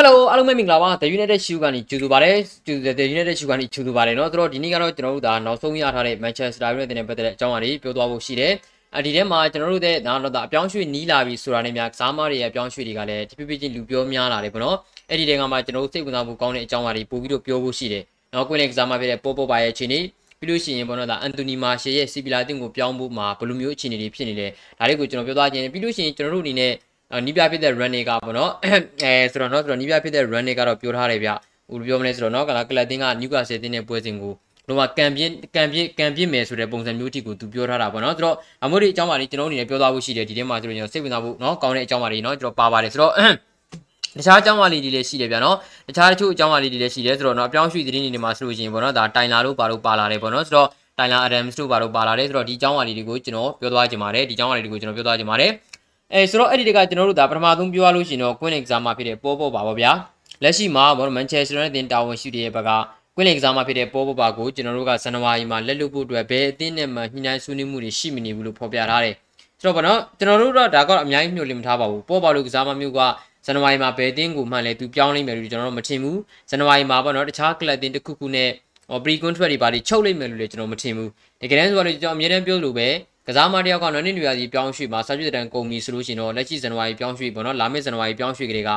Hello အားလုံးပဲမင်္ဂလာပါ The United Shoe ကနေကြိုဆိုပါရစေကြိုဆို The United Shoe ကနေကြိုဆိုပါရစေเนาะဆိုတော့ဒီနေ့ကတော့ကျွန်တော်တို့ဒါနောက်ဆုံးရထားတဲ့ Manchester United နဲ့ပတ်သက်တဲ့အကြောင်းအရာတွေပြောသွားဖို့ရှိတယ်အဲဒီထဲမှာကျွန်တော်တို့တဲ့နောက်တော့အပြောင်းရွှေ့နီးလာပြီဆိုတာနဲ့များကစားမတွေရဲ့အပြောင်းရွှေ့တွေကလည်းတဖြည်းဖြည်းချင်းလူပြောများလာတယ်ပေါ့နော်အဲ့ဒီတဲကမှကျွန်တော်တို့စိတ်ဝင်စားမှုကောင်းတဲ့အကြောင်းအရာတွေပို့ပြီးတော့ပြောဖို့ရှိတယ်နော်ကွင်းလေကစားမဖြစ်တဲ့ပို့ပို့ပါရဲ့အခြေအနေပြီးလို့ရှိရင်ပေါ့နော်ဒါအန်တိုနီမာရှေရဲ့စီပီလာတင်ကိုပြောင်းဖို့မှာဘယ်လိုမျိုးအခြေအနေတွေဖြစ်နေလဲဒါလေးကိုကျွန်တော်ပြောသွားခြင်းပြီးလို့ရှိရင်ကျွန်တော်တို့အနေနဲ့ နီးပြဖြစ်တဲ့ run တွေကပေါ့နော်အဲဆိုတော့เนาะဆိုတော့နီးပြဖြစ်တဲ့ run တွေကတော့ပြောထားတယ်ဗျဟိုပြောမလဲဆိုတော့เนาะကလာကလပ်တင်းက Newcastle တင်းတဲ့ပွဲစဉ်ကိုတော့ကံပြင်းကံပြင်းကံပြင်းမယ်ဆိုတဲ့ပုံစံမျိုးအထိကိုသူပြောထားတာပေါ့နော်ဆိုတော့အမိုးတွေအကြောင်းပါလေးကျွန်တော်အနေနဲ့ပြောသွားဖို့ရှိတယ်ဒီထဲမှာကျွန်တော်စိတ်ဝင်စားဖို့เนาะကောင်းတဲ့အကြောင်းပါလေးเนาะကျွန်တော်ပါပါတယ်ဆိုတော့တခြားအကြောင်းအရာလေးတွေလည်းရှိတယ်ဗျာနော်တခြားတချို့အကြောင်းအရာလေးတွေလည်းရှိတယ်ဆိုတော့เนาะအပြောင်းရွှေ့သတင်းတွေနေမှာဆိုလို့ရှိရင်ပေါ့နော်ဒါတိုင်လာတို့ပါတို့ပါလာတယ်ပေါ့နော်ဆိုတော့တိုင်လာအဒမ်စ်တို့ပါတို့ပါလာတယ်ဆိုတော့ဒီအကြောင်းအရာလေးတွေကိုကျွန်တော်ပြောသွားကြပါတယ်ဒီအကြောင်းအရာလေးတွေကိုကျွန်တော်ပြောသွားကြပါတယ် အဲဆိုတော့အဲ့ဒီတကကျွန်တော်တို့ဒါပထမဆုံးပြောရလို့ရှိရင်တော့ Queen Exam မှာဖြစ်တဲ့ပေါ်ပေါ်ပါပါဗျာလက်ရှိမှာဘော Manchester United တာဝန်ရှိတဲ့ဘက်က Queen Exam မှာဖြစ်တဲ့ပေါ်ပေါ်ပါကိုကျွန်တော်တို့ကဇန်နဝါရီမှာလက်လွတ်ဖို့အတွက်ဘယ်အသင်းနဲ့မှညှိနှိုင်းဆွေးနွေးမှုတွေရှိမနေဘူးလို့ဖော်ပြထားတယ်ဆိုတော့ဗောနော်ကျွန်တော်တို့တော့ဒါကတော့အများကြီးညှို့လင့်မထားပါဘူးပေါ်ပေါ်လို့ကစားမမျိုးကဇန်နဝါရီမှာဘယ်အသင်းကိုမှလည်းသူပြောင်းလိမ့်မယ်လို့ကျွန်တော်တို့မထင်ဘူးဇန်နဝါရီမှာဗောနော်တခြားကလပ်အသင်းတစ်ခုခုနဲ့ဟော pre contract တွေပါလိချုပ်လိမ့်မယ်လို့လည်းကျွန်တော်မထင်ဘူးတကယ်တမ်းဆိုတော့ကျွန်တော်အမြဲတမ်းပြောလို့ပဲ ကစားမတယောက်ကနွေနေနေရစီပြောင်းရွှေ့မှာစာပြည့်တန်ကုန်ပြီဆိုလို့ရှိရင်တော့လက်ရှိဇန်နဝါရီပြောင်းရွှေ့ပေါ့နော်လာမယ့်ဇန်နဝါရီပြောင်းရွှေ့ကလေးက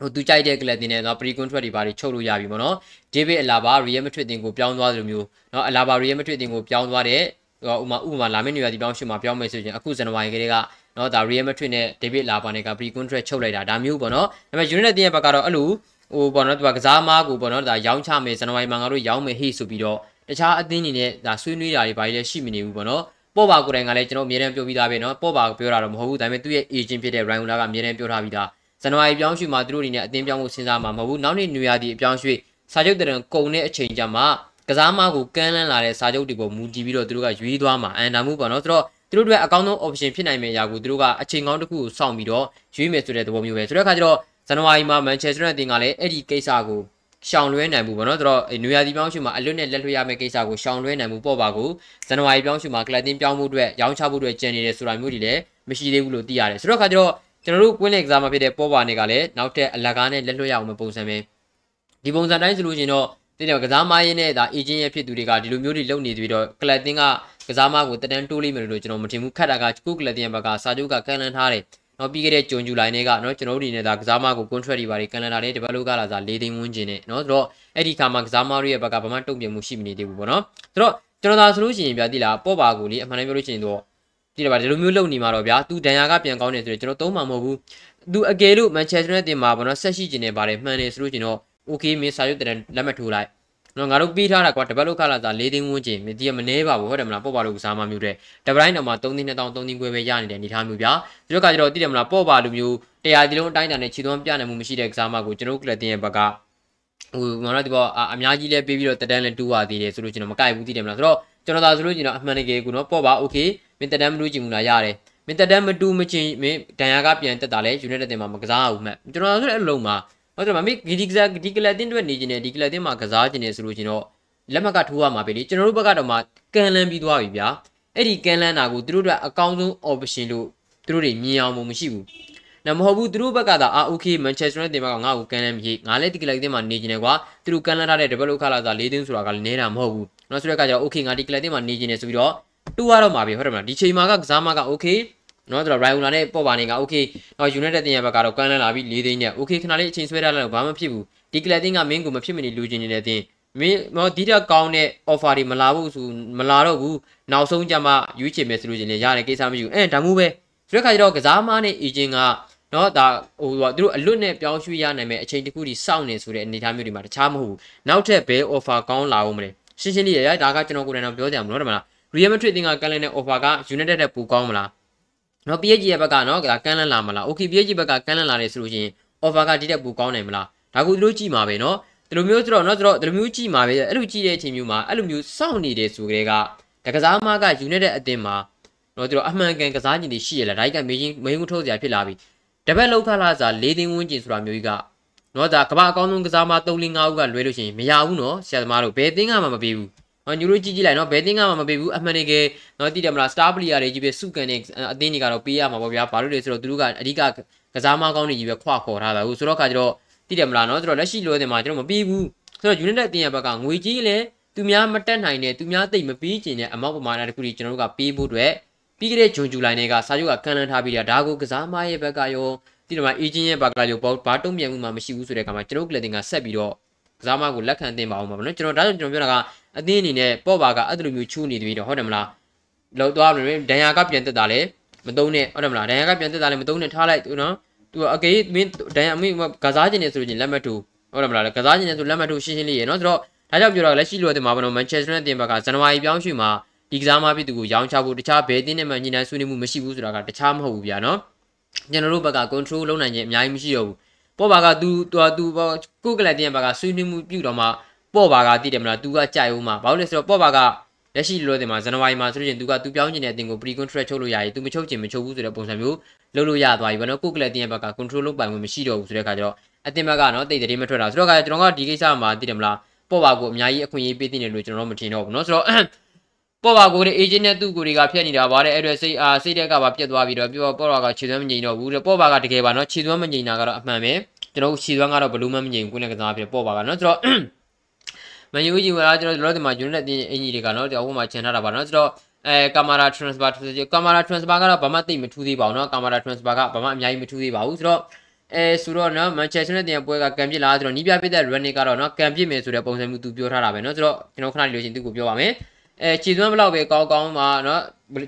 ဟိုသူကြိုက်တဲ့ကလပ်တင်နဲ့တော့ pre contract တွေပါတွေချုပ်လို့ရပြီပေါ့နော်ဒေးဗစ်အလာဘာ Real Madrid တင်ကိုပြောင်းသွားသလိုမျိုးเนาะအလာဘာ Real Madrid တင်ကိုပြောင်းသွားတဲ့ဟိုဥမာဥမာလာမယ့်နေရာဒီပြောင်းရွှေ့မှာပြောင်းမယ်ဆိုရင်အခုဇန်နဝါရီကလေးကเนาะဒါ Real Madrid နဲ့ David Lava နဲ့က pre contract ချုပ်လိုက်တာဒါမျိုးပေါ့နော်ဒါပေမဲ့ United တင်ရဲ့ဘက်ကတော့အဲ့လိုဟိုပေါ့နော်သူကကစားမားကိုပေါ့နော်ဒါရောင်းချမယ်ဇန်နဝါရီမှာငါတို့ရောင်းမယ်ဟေ့ဆိုပြီးတော့တခြားအသင်းတွေနဲ့ဒါဆွေးနွေးတာတွေဘာတွေလဲရှိမနေဘူးပေါ့နော် ပော့ပါကိုယ်တိုင်ကလည်းကျွန်တော်အမြဲတမ်းပြောပြီးသားပဲနော်ပော့ပါပြောတာတော့မဟုတ်ဘူးဒါပေမဲ့သူ့ရဲ့ agent ဖြစ်တဲ့ Ryan Ola ကအမြဲတမ်းပြောထားပြီးသားဇန်နဝါရီပြောင်းရွှေ့မှာသူတို့အနေနဲ့အသင်းပြောင်းဖို့စဉ်းစားမှာမဟုတ်ဘူးနောက်နေ့နွေရာသီအပြောင်းရွှေ့စာချုပ်တရံကုန်တဲ့အချိန်ကြမှာကစားမကိုကမ်းလှမ်းလာတဲ့စာချုပ်တွေပေါ်မူတည်ပြီးတော့သူတို့ကရွေးသွားမှာအန်ဒါမှုပေါ့နော်ဆိုတော့သူတို့တွေအကောင်းဆုံး option ဖြစ်နိုင်မယ့်အရာကိုသူတို့ကအချိန်ကောင်းတစ်ခုကိုစောင့်ပြီးတော့ရွေးမယ်ဆိုတဲ့သဘောမျိုးပဲဆိုတဲ့အခါကျတော့ဇန်နဝါရီမှာ Manchester United တင်ကလည်းအဲ့ဒီကိစ္စကို ရှောင်လွှဲနိုင်မှုပေါ့နော်ဆိုတော့နွေရာသီပြောင်းရွှေ့မှာအလွတ်နဲ့လက်လွှဲရမယ့်ကိစ္စကိုရှောင်လွှဲနိုင်မှုပေါ့ပါကိုဇန်နဝါရီပြောင်းရွှေ့မှာကလပ်တင်ပြောင်းမှုအတွက်ရောင်းချဖို့အတွက်ကြံနေတယ်ဆိုတာမျိုးတွေလည်းမရှိသေးဘူးလို့သိရတယ်ဆိုတော့အခါကျတော့ကျွန်တော်တို့ကွင်းလေကစားမှာဖြစ်တဲ့ပေါ်ပါနေကလည်းနောက်ထပ်အလကားနဲ့လက်လွှဲရအောင်ပုံစံပဲဒီပုံစံတိုင်းဆိုလို့ရှိရင်တော့တိတယ်ကစားမရင်းနဲ့ဒါအေဂျင့်ရဲ့ဖြစ်သူတွေကဒီလိုမျိုးတွေလုပ်နေပြီးတော့ကလပ်တင်ကကစားမကိုတတန်းတိုးလိမ့်မယ်လို့ကျွန်တော်မထင်ဘူးခက်တာကကုကလပ်တင်ဘက်ကစာချုပ်ကကန်လန်းထားတယ် နော်ပြီးခဲ့တဲ့ဂျွန်ဂျူလိုင်နဲ့ကနော်ကျွန်တော်တို့ဒီနဲ့ဒါကစားမကို contract တွေပါတယ်ကန်လန်ဒါနဲ့ develop ကလာစား၄သိန်းဝန်းကျင်နဲ့နော်ဆိုတော့အဲ့ဒီခါမှာကစားမတွေရဲ့ဘက်ကဘာမှတုံ့ပြန်မှုရှိမနေသေးဘူးပေါ့နော်ဆိုတော့ကျွန်တော်သာဆိုလို့ရှိရင်ဗျာတိလားပေါ့ပါကိုလေအမှန်တမ်းပြောလို့ရှိရင်တော့တိတယ်ပါဒီလိုမျိုးလုပ်နေမှာတော့ဗျာသူဒန်ယာကပြန်ကောင်းနေဆိုတော့ကျွန်တော်သုံးမှာမဟုတ်ဘူးသူအကယ်လို့ Manchester United တင်မှာပေါ့နော်ဆက်ရှိကျင်နေပါတယ်မှန်တယ်ဆိုလို့ရှိရင်တော့ okay မင်းစာရုပ်တရလက်မှတ်ထိုးလိုက် နော်ငါတို့ပြီးထားတာကွာတပတ်လောက်ခလာစား၄သိန်းဝန်းကျင်ဒီကမနေပါဘူးဟုတ်တယ်မလားပေါ့ပါလို့ကစားမမျိုးတဲ့တပတိုင်းတော့မှ3သိန်း2000 3သိန်းခွဲပဲရနေတဲ့အနေထားမျိုးဗျာဒီတော့ကကျတော့သိတယ်မလားပေါ့ပါလိုမျိုးတရားဒီလုံးအတိုင်းအတာနဲ့ခြေသွမ်းပြနိုင်မှုမရှိတဲ့ကစားမကိုကျွန်တော်ကလပ်တင်ရဲ့ဘက်ကဟိုငါတို့ဒီပေါ်အများကြီးလဲပေးပြီးတော့တတန်းလဲတူးပါသေးတယ်ဆိုလို့ကျွန်တော်မကြိုက်ဘူးသိတယ်မလားဆိုတော့ကျွန်တော်သာဆိုလို့ကျွန်တော်အမှန်တကယ်ကူနော်ပေါ့ပါโอเคမင်းတတန်းမတူးချင်ဘူးလားရတယ်မင်းတတန်းမတူးမချင်မင်းဒဏ်ရာကပြန်တက်တာလဲ United တင်မှာမကစားဘူးမှကျွန်တော်ဆိုလည်းအလုံးမှာ ဟုတ်တယ်မမေဒီကစားဒီကလပ်တင်တွေနေခြင်းနဲ့ဒီကလပ်တင်မှာကစားခြင်းနဲ့ဆိုလို့ကျွန်တော်လက်မှတ်ကထိုးရမှာပဲလေကျွန်တော်တို့ဘက်ကတော့မှကန်လန်းပြီးသွားပြီဗျာအဲ့ဒီကန်လန်းတာကိုသူတို့အတွက်အကောင်းဆုံး option လို့သူတို့တွေမြင်အောင်မရှိဘူးနော်မဟုတ်ဘူးသူတို့ဘက်ကသာအာ okay Manchester United တင်ဘက်ကငါ့ကိုကန်လန်းပြီးငါလည်းဒီကလပ်တင်မှာနေခြင်းနဲ့ကွာသူတို့ကန်လန်းထားတဲ့ develop ခလာသာ၄သိန်းဆိုတာကလည်းနေတာမဟုတ်ဘူးနော်ဆိုတဲ့အခါကျတော့ okay ငါဒီကလပ်တင်မှာနေခြင်းနဲ့ဆိုပြီးတော့တူရတော့မှာပဲဟုတ်တယ်မလားဒီချိန်မှာကကစားမက okay နော်ဆိုတော့ Ryan နဲ့ပေါ်ပါနေက okay နော် United တင်ရဘက်ကတော့ကန်လန်းလာပြီး၄သိန်းနဲ့ okay ခဏလေးအချိန်ဆွဲထားလိုက်တော့ဘာမှဖြစ်ဘူးဒီကလပ်တင်ကမင်းကိုမဖြစ်မနေလူချင်းနေတဲ့တင်မင်းမဒီတက်ကောင်းတဲ့ offer တွေမလာဘူးဆိုမလာတော့ဘူးနောက်ဆုံးကြမှာရွေးချယ်မယ်ဆိုလို့ချင်းလည်းရတယ်ကိစ္စမရှိဘူးအဲဒါမှမဟုတ်ပဲဆိုတဲ့ခါကျတော့ကစားမနဲ့ agent ကနော်ဒါဟိုသူတို့အလွတ်နဲ့ပြောင်းရွှေ့ရနိုင်မယ်အချိန်တခုကြီးစောင့်နေဆိုတဲ့အနေအထားမျိုးတွေမှာတခြားမဟုတ်ဘူးနောက်ထပ်ဘယ် offer ကောင်းလာအောင်မလဲရှင်းရှင်းလေးရဒါကကျွန်တော်ကိုယ်တိုင်တော့ပြောကြမှာမလို့တယ်မလား Real Madrid တင်ကကန်လန်တဲ့ offer က United တဲ့ပိုကောင်းမလား နော် PSG ရဲ့ဘက်ကနော်ကန်းလန်းလာမလား okay PSG ဘက်ကကန်းလန်းလာတယ်ဆိုလို့ရှိရင် offer ကတိတက်ပူကောင်းနိုင်မလားဒါကိုသူတို့ကြည့်မှာပဲနော်ဒီလိုမျိုးဆိုတော့နော်ဆိုတော့ဒီလိုမျိုးကြည့်မှာပဲအဲ့လိုကြည့်တဲ့အချိန်မျိုးမှာအဲ့လိုမျိုးစောင့်နေတယ်ဆိုကြတဲ့ကတကစားမကယူနေတဲ့အတင်းမှာနော်သူတို့အမှန်ကန်ကစားကျင်တွေရှိရလားဒါကမေးချင်းမေးခွန်းထုတ်စရာဖြစ်လာပြီတပတ်လောက်ခလာစား၄သိန်းဝန်းကျင်ဆိုတာမျိုးကြီးကနော်ဒါကမ္ဘာအကောင်းဆုံးကစားမ3-5ဦးကလွဲလို့ရှိရင်မရဘူးနော်ဆရာသမားတို့ဘယ်သင်းကမှမပေးဘူး နော်ညူတို့ကြည့်ကြည့်လိုက်နော်ဘယ်တင်းကမှမပေးဘူးအမှန်တကယ်နော်တည်တယ်မလား star player တွေကြီးပဲစုကန်နေအသင်းတွေကတော့ပေးရမှာပေါ့ဗျာဘာလို့လဲဆိုတော့သူတို့ကအဓိကကစားမကောင်းတွေကြီးပဲခွာခေါ်ထားတာဟုတ်ဆိုတော့ခါကျတော့တည်တယ်မလားနော်ဆိုတော့လက်ရှိလိုတင်မှာကျွန်တော်မပေးဘူးဆိုတော့ United အသင်းရဲ့ဘက်ကငွေကြီးလည်းသူများမတက်နိုင်တဲ့သူများသိမ့်မပေးကျင်တဲ့အမောက်ပမာဏတခုကြီးကျွန်တော်တို့ကပေးဖို့အတွက်ပြီးခဲ့တဲ့ဂျွန်ဂျူလိုင်တွေကစာချုပ်ကကန်လန်ထားပြီးတာဒါကိုကစားမရဲ့ဘက်ကရောဒီတော့မှအေဂျင့်ရဲ့ဘက်ကရောဘာတုံ့ပြန်မှုမှမရှိဘူးဆိုတဲ့အခါမှာကျွန်တော်တို့ကလည်းတင်ကဆက်ပြီးတော့ကစားမကိုလက်ခံတင်ပါအောင်ပါနော်ကျွန်တော်ဒါကြောင့်ကျွန်တော်ပြောတာက အသင်းအနေနဲ့ပော့ပါကအဲ့လိုမျိုးချူးနေပြီတော့ဟုတ်တယ်မလားလောက်သွားမယ်ဒန်ယာကပြန်တက်တာလေမတုံးနဲ့ဟုတ်တယ်မလားဒန်ယာကပြန်တက်တာလေမတုံးနဲ့ထားလိုက်နော်သူအကေမင်းဒန်ယာမင်းကစားခြင်းနေဆိုရင်လက်မတူဟုတ်တယ်မလားကစားခြင်းနေဆိုလက်မတူရှင်းရှင်းလေးရေနော်ဆိုတော့ဒါကြောင့်ပြောတော့လက်ရှိလိုတင်မှာဘောနော်မန်ချက်စတာတင်ဘက်ကဇန်နဝါရီပြောင်းရွှေ့မှာဒီကစားမဖြစ်သူကိုရောင်းချဖို့တခြားဘယ်တင်းနဲ့မှညှိနှိုင်းဆွေးနွေးမှုမရှိဘူးဆိုတာကတခြားမဟုတ်ဘူးဗျာနော်ကျွန်တော်တို့ဘက်က control လုပ်နိုင်ခြင်းအများကြီးမရှိတော့ဘူးပေါ်ပါကသူသူသူကိုကလတ်တင်းဘက်ကဆွေးနွေးမှုပြုတော့မှ ပေါ့ပါကတည်တယ်မလား तू ကကြိုက်ဦးမှာဘာလို့လဲဆိုတော့ပေါ့ပါကလက်ရှိလိုတဲ့မှာဇန်နဝါရီမှာဆိုရင် तू က तू ပြောင်းကျင်တဲ့အတင်ကို pre contract ချုပ်လို့ရည် तू မချုပ်ချင်မချုပ်ဘူးဆိုတဲ့ပုံစံမျိုးလုပ်လို့ရသွားပြီဗောနော်ကိုကလတင်ဘက်က control လုပ်ပိုင်ဝင်မရှိတော့ဘူးဆိုတဲ့အခါကျတော့အတင်ဘက်ကနော်တိတ်တည်းမထွက်တာဆိုတော့ကကျွန်တော်ကဒီကိစ္စမှာတည်တယ်မလားပေါ့ပါကိုအများကြီးအခွင့်အရေးပေးတင်တယ်လို့ကျွန်တော်မထင်တော့ဘူးเนาะဆိုတော့ပေါ့ပါကိုတဲ့ agent နဲ့သူ့ကိုတွေကဖျက်နေတာဗါတဲ့အဲ့ဒါစိတ်အားစိတ်တက်ကပါပြတ်သွားပြီးတော့ပြောပေါ့ပါကခြေသွမ်းမငြိမ်တော့ဘူးတဲ့ပေါ့ပါကတကယ်ပါเนาะခြေသွမ်းမငြိမ်တာကတော့အမှန်ပဲကျွန်တော်ခြေသွမ်းကတော့ဘလူးမမငြိမ်ဘူးကိုယ်နဲ့ကစားဖြစ်ပေါ့ပါကเนาะဆိုတော့ မန်ယူကြီးကကျွန်တော်တို့ဒီမှာ unit တင်အင်ကြီးတွေကเนาะဒီအောက်မှာချန်ထားတာပါเนาะဆိုတော့အဲကင်မရာ transfer ကင်မရာ transfer ကတော့ဘာမှသိမထူးသေးပါဘူးเนาะကင်မရာ transfer ကဘာမှအများကြီးမထူးသေးပါဘူးဆိုတော့အဲဆိုတော့နော်မန်ချက်စတာနဲ့တင်ပွဲကကံပြစ်လာဆိုတော့နီးပြပြတဲ့ running ကတော့နော်ကံပြစ်မယ်ဆိုတဲ့ပုံစံမျိုးသူပြောထားတာပဲနော်ဆိုတော့ကျွန်တော်ခဏလေးလို့ရှင်သူကိုပြောပါမယ်အဲခြေသွမ်းဘလောက်ပဲကောင်းကောင်းမှာနော်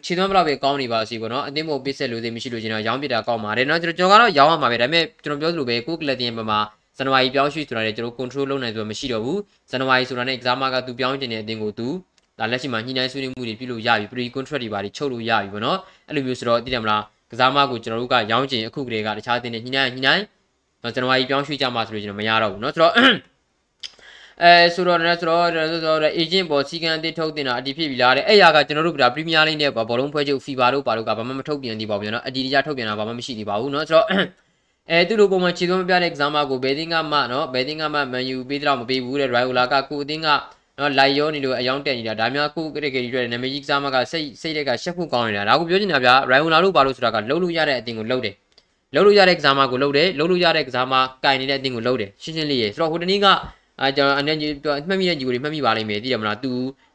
ခြေသွမ်းဘလောက်ပဲကောင်းနေပါစီပေါ့နော်အသင်းပေါ်ပေးဆက်လို့သေးမရှိလို့ကျွန်တော်ရောင်းပြတာကောင်းပါတယ်နော်ကျွန်တော်ကျွန်တော်ကတော့ရောင်းရမှာပဲဒါပေမဲ့ကျွန်တော်ပြောသလိုပဲကိုကလတင်မှာ ဇန်နဝါရီပြောင်းရွှေ့ဆိုတာလည်းကျွန်တော် control လုပ်နိုင်ဆိုတာမရှိတော့ဘူးဇန်နဝါရီဆိုတာနဲ့ exam ကသူပြောင်းကျင်တဲ့အသင်းကိုသူဒါလက်ရှိမှာညှိနှိုင်းဆွေးနွေးမှုတွေပြုလို့ရပြီ pre contract တွေပါတွေချုပ်လို့ရပြီပေါ့နော်အဲ့လိုမျိုးဆိုတော့သိတယ်မလားကစားမကိုကျွန်တော်တို့ကရောင်းချင်အခုကလေးကတခြားအသင်းတွေညှိနှိုင်းညှိနှိုင်းနော်ဇန်နဝါရီပြောင်းရွှေ့ကြမှာဆိုလို့ကျွန်တော်မရတော့ဘူးเนาะဆိုတော့အဲဆိုတော့လည်းဆိုတော့ဆိုတော့ agent ပေါ်စီကံအတစ်ထုတ်တင်တာအတီးဖြစ်ပြီလားတဲ့အဲ့ရကကျွန်တော်တို့ကပရီးမီးယားလိဂ်နဲ့ဘောလုံးဖွဲ့ချုပ် FIFA တို့ပါတို့ကဘာမှမထုတ်ပြန်သေးပါဘူးเนาะအတီးတကြထုတ်ပြန်တာဘာမှမရှိသေးပါဘူးเนาะဆိုတော့ အဲသူ့လိုပုံမှန်ခြေသွင်းမပြတဲ့ကစားမကိုဘယ်သင်းကမှနော်ဘယ်သင်းကမှမန်ယူပေးတော့မပေးဘူးတဲ့ရိုင်ကိုလာကကိုအသင်းကနော်လိုက်ရောနေလို့အယောင်တက်နေတာဒါများကိုကရစ်ကရီတွေနာမည်ကြီးကစားမကစိတ်စိတ်တက်ကရှက်ဖို့ကောင်းနေတာဒါကိုပြောချင်တာဗျာရိုင်ကိုလာတို့ဘာလို့ဆိုတာကလှုပ်လို့ရတဲ့အသင်းကိုလှုပ်တယ်လှုပ်လို့ရတဲ့ကစားမကိုလှုပ်တယ်လှုပ်လို့ရတဲ့ကစားမကင်နေတဲ့အသင်းကိုလှုပ်တယ်ရှင်းရှင်းလေးရေဆိုတော့ဟိုတနေ့ကအဲကျွန်တော်အနေကြီးမှတ်မိတဲ့ညီကိုတွေမှတ်မိပါလိမ့်မယ်သိတယ်မလား तू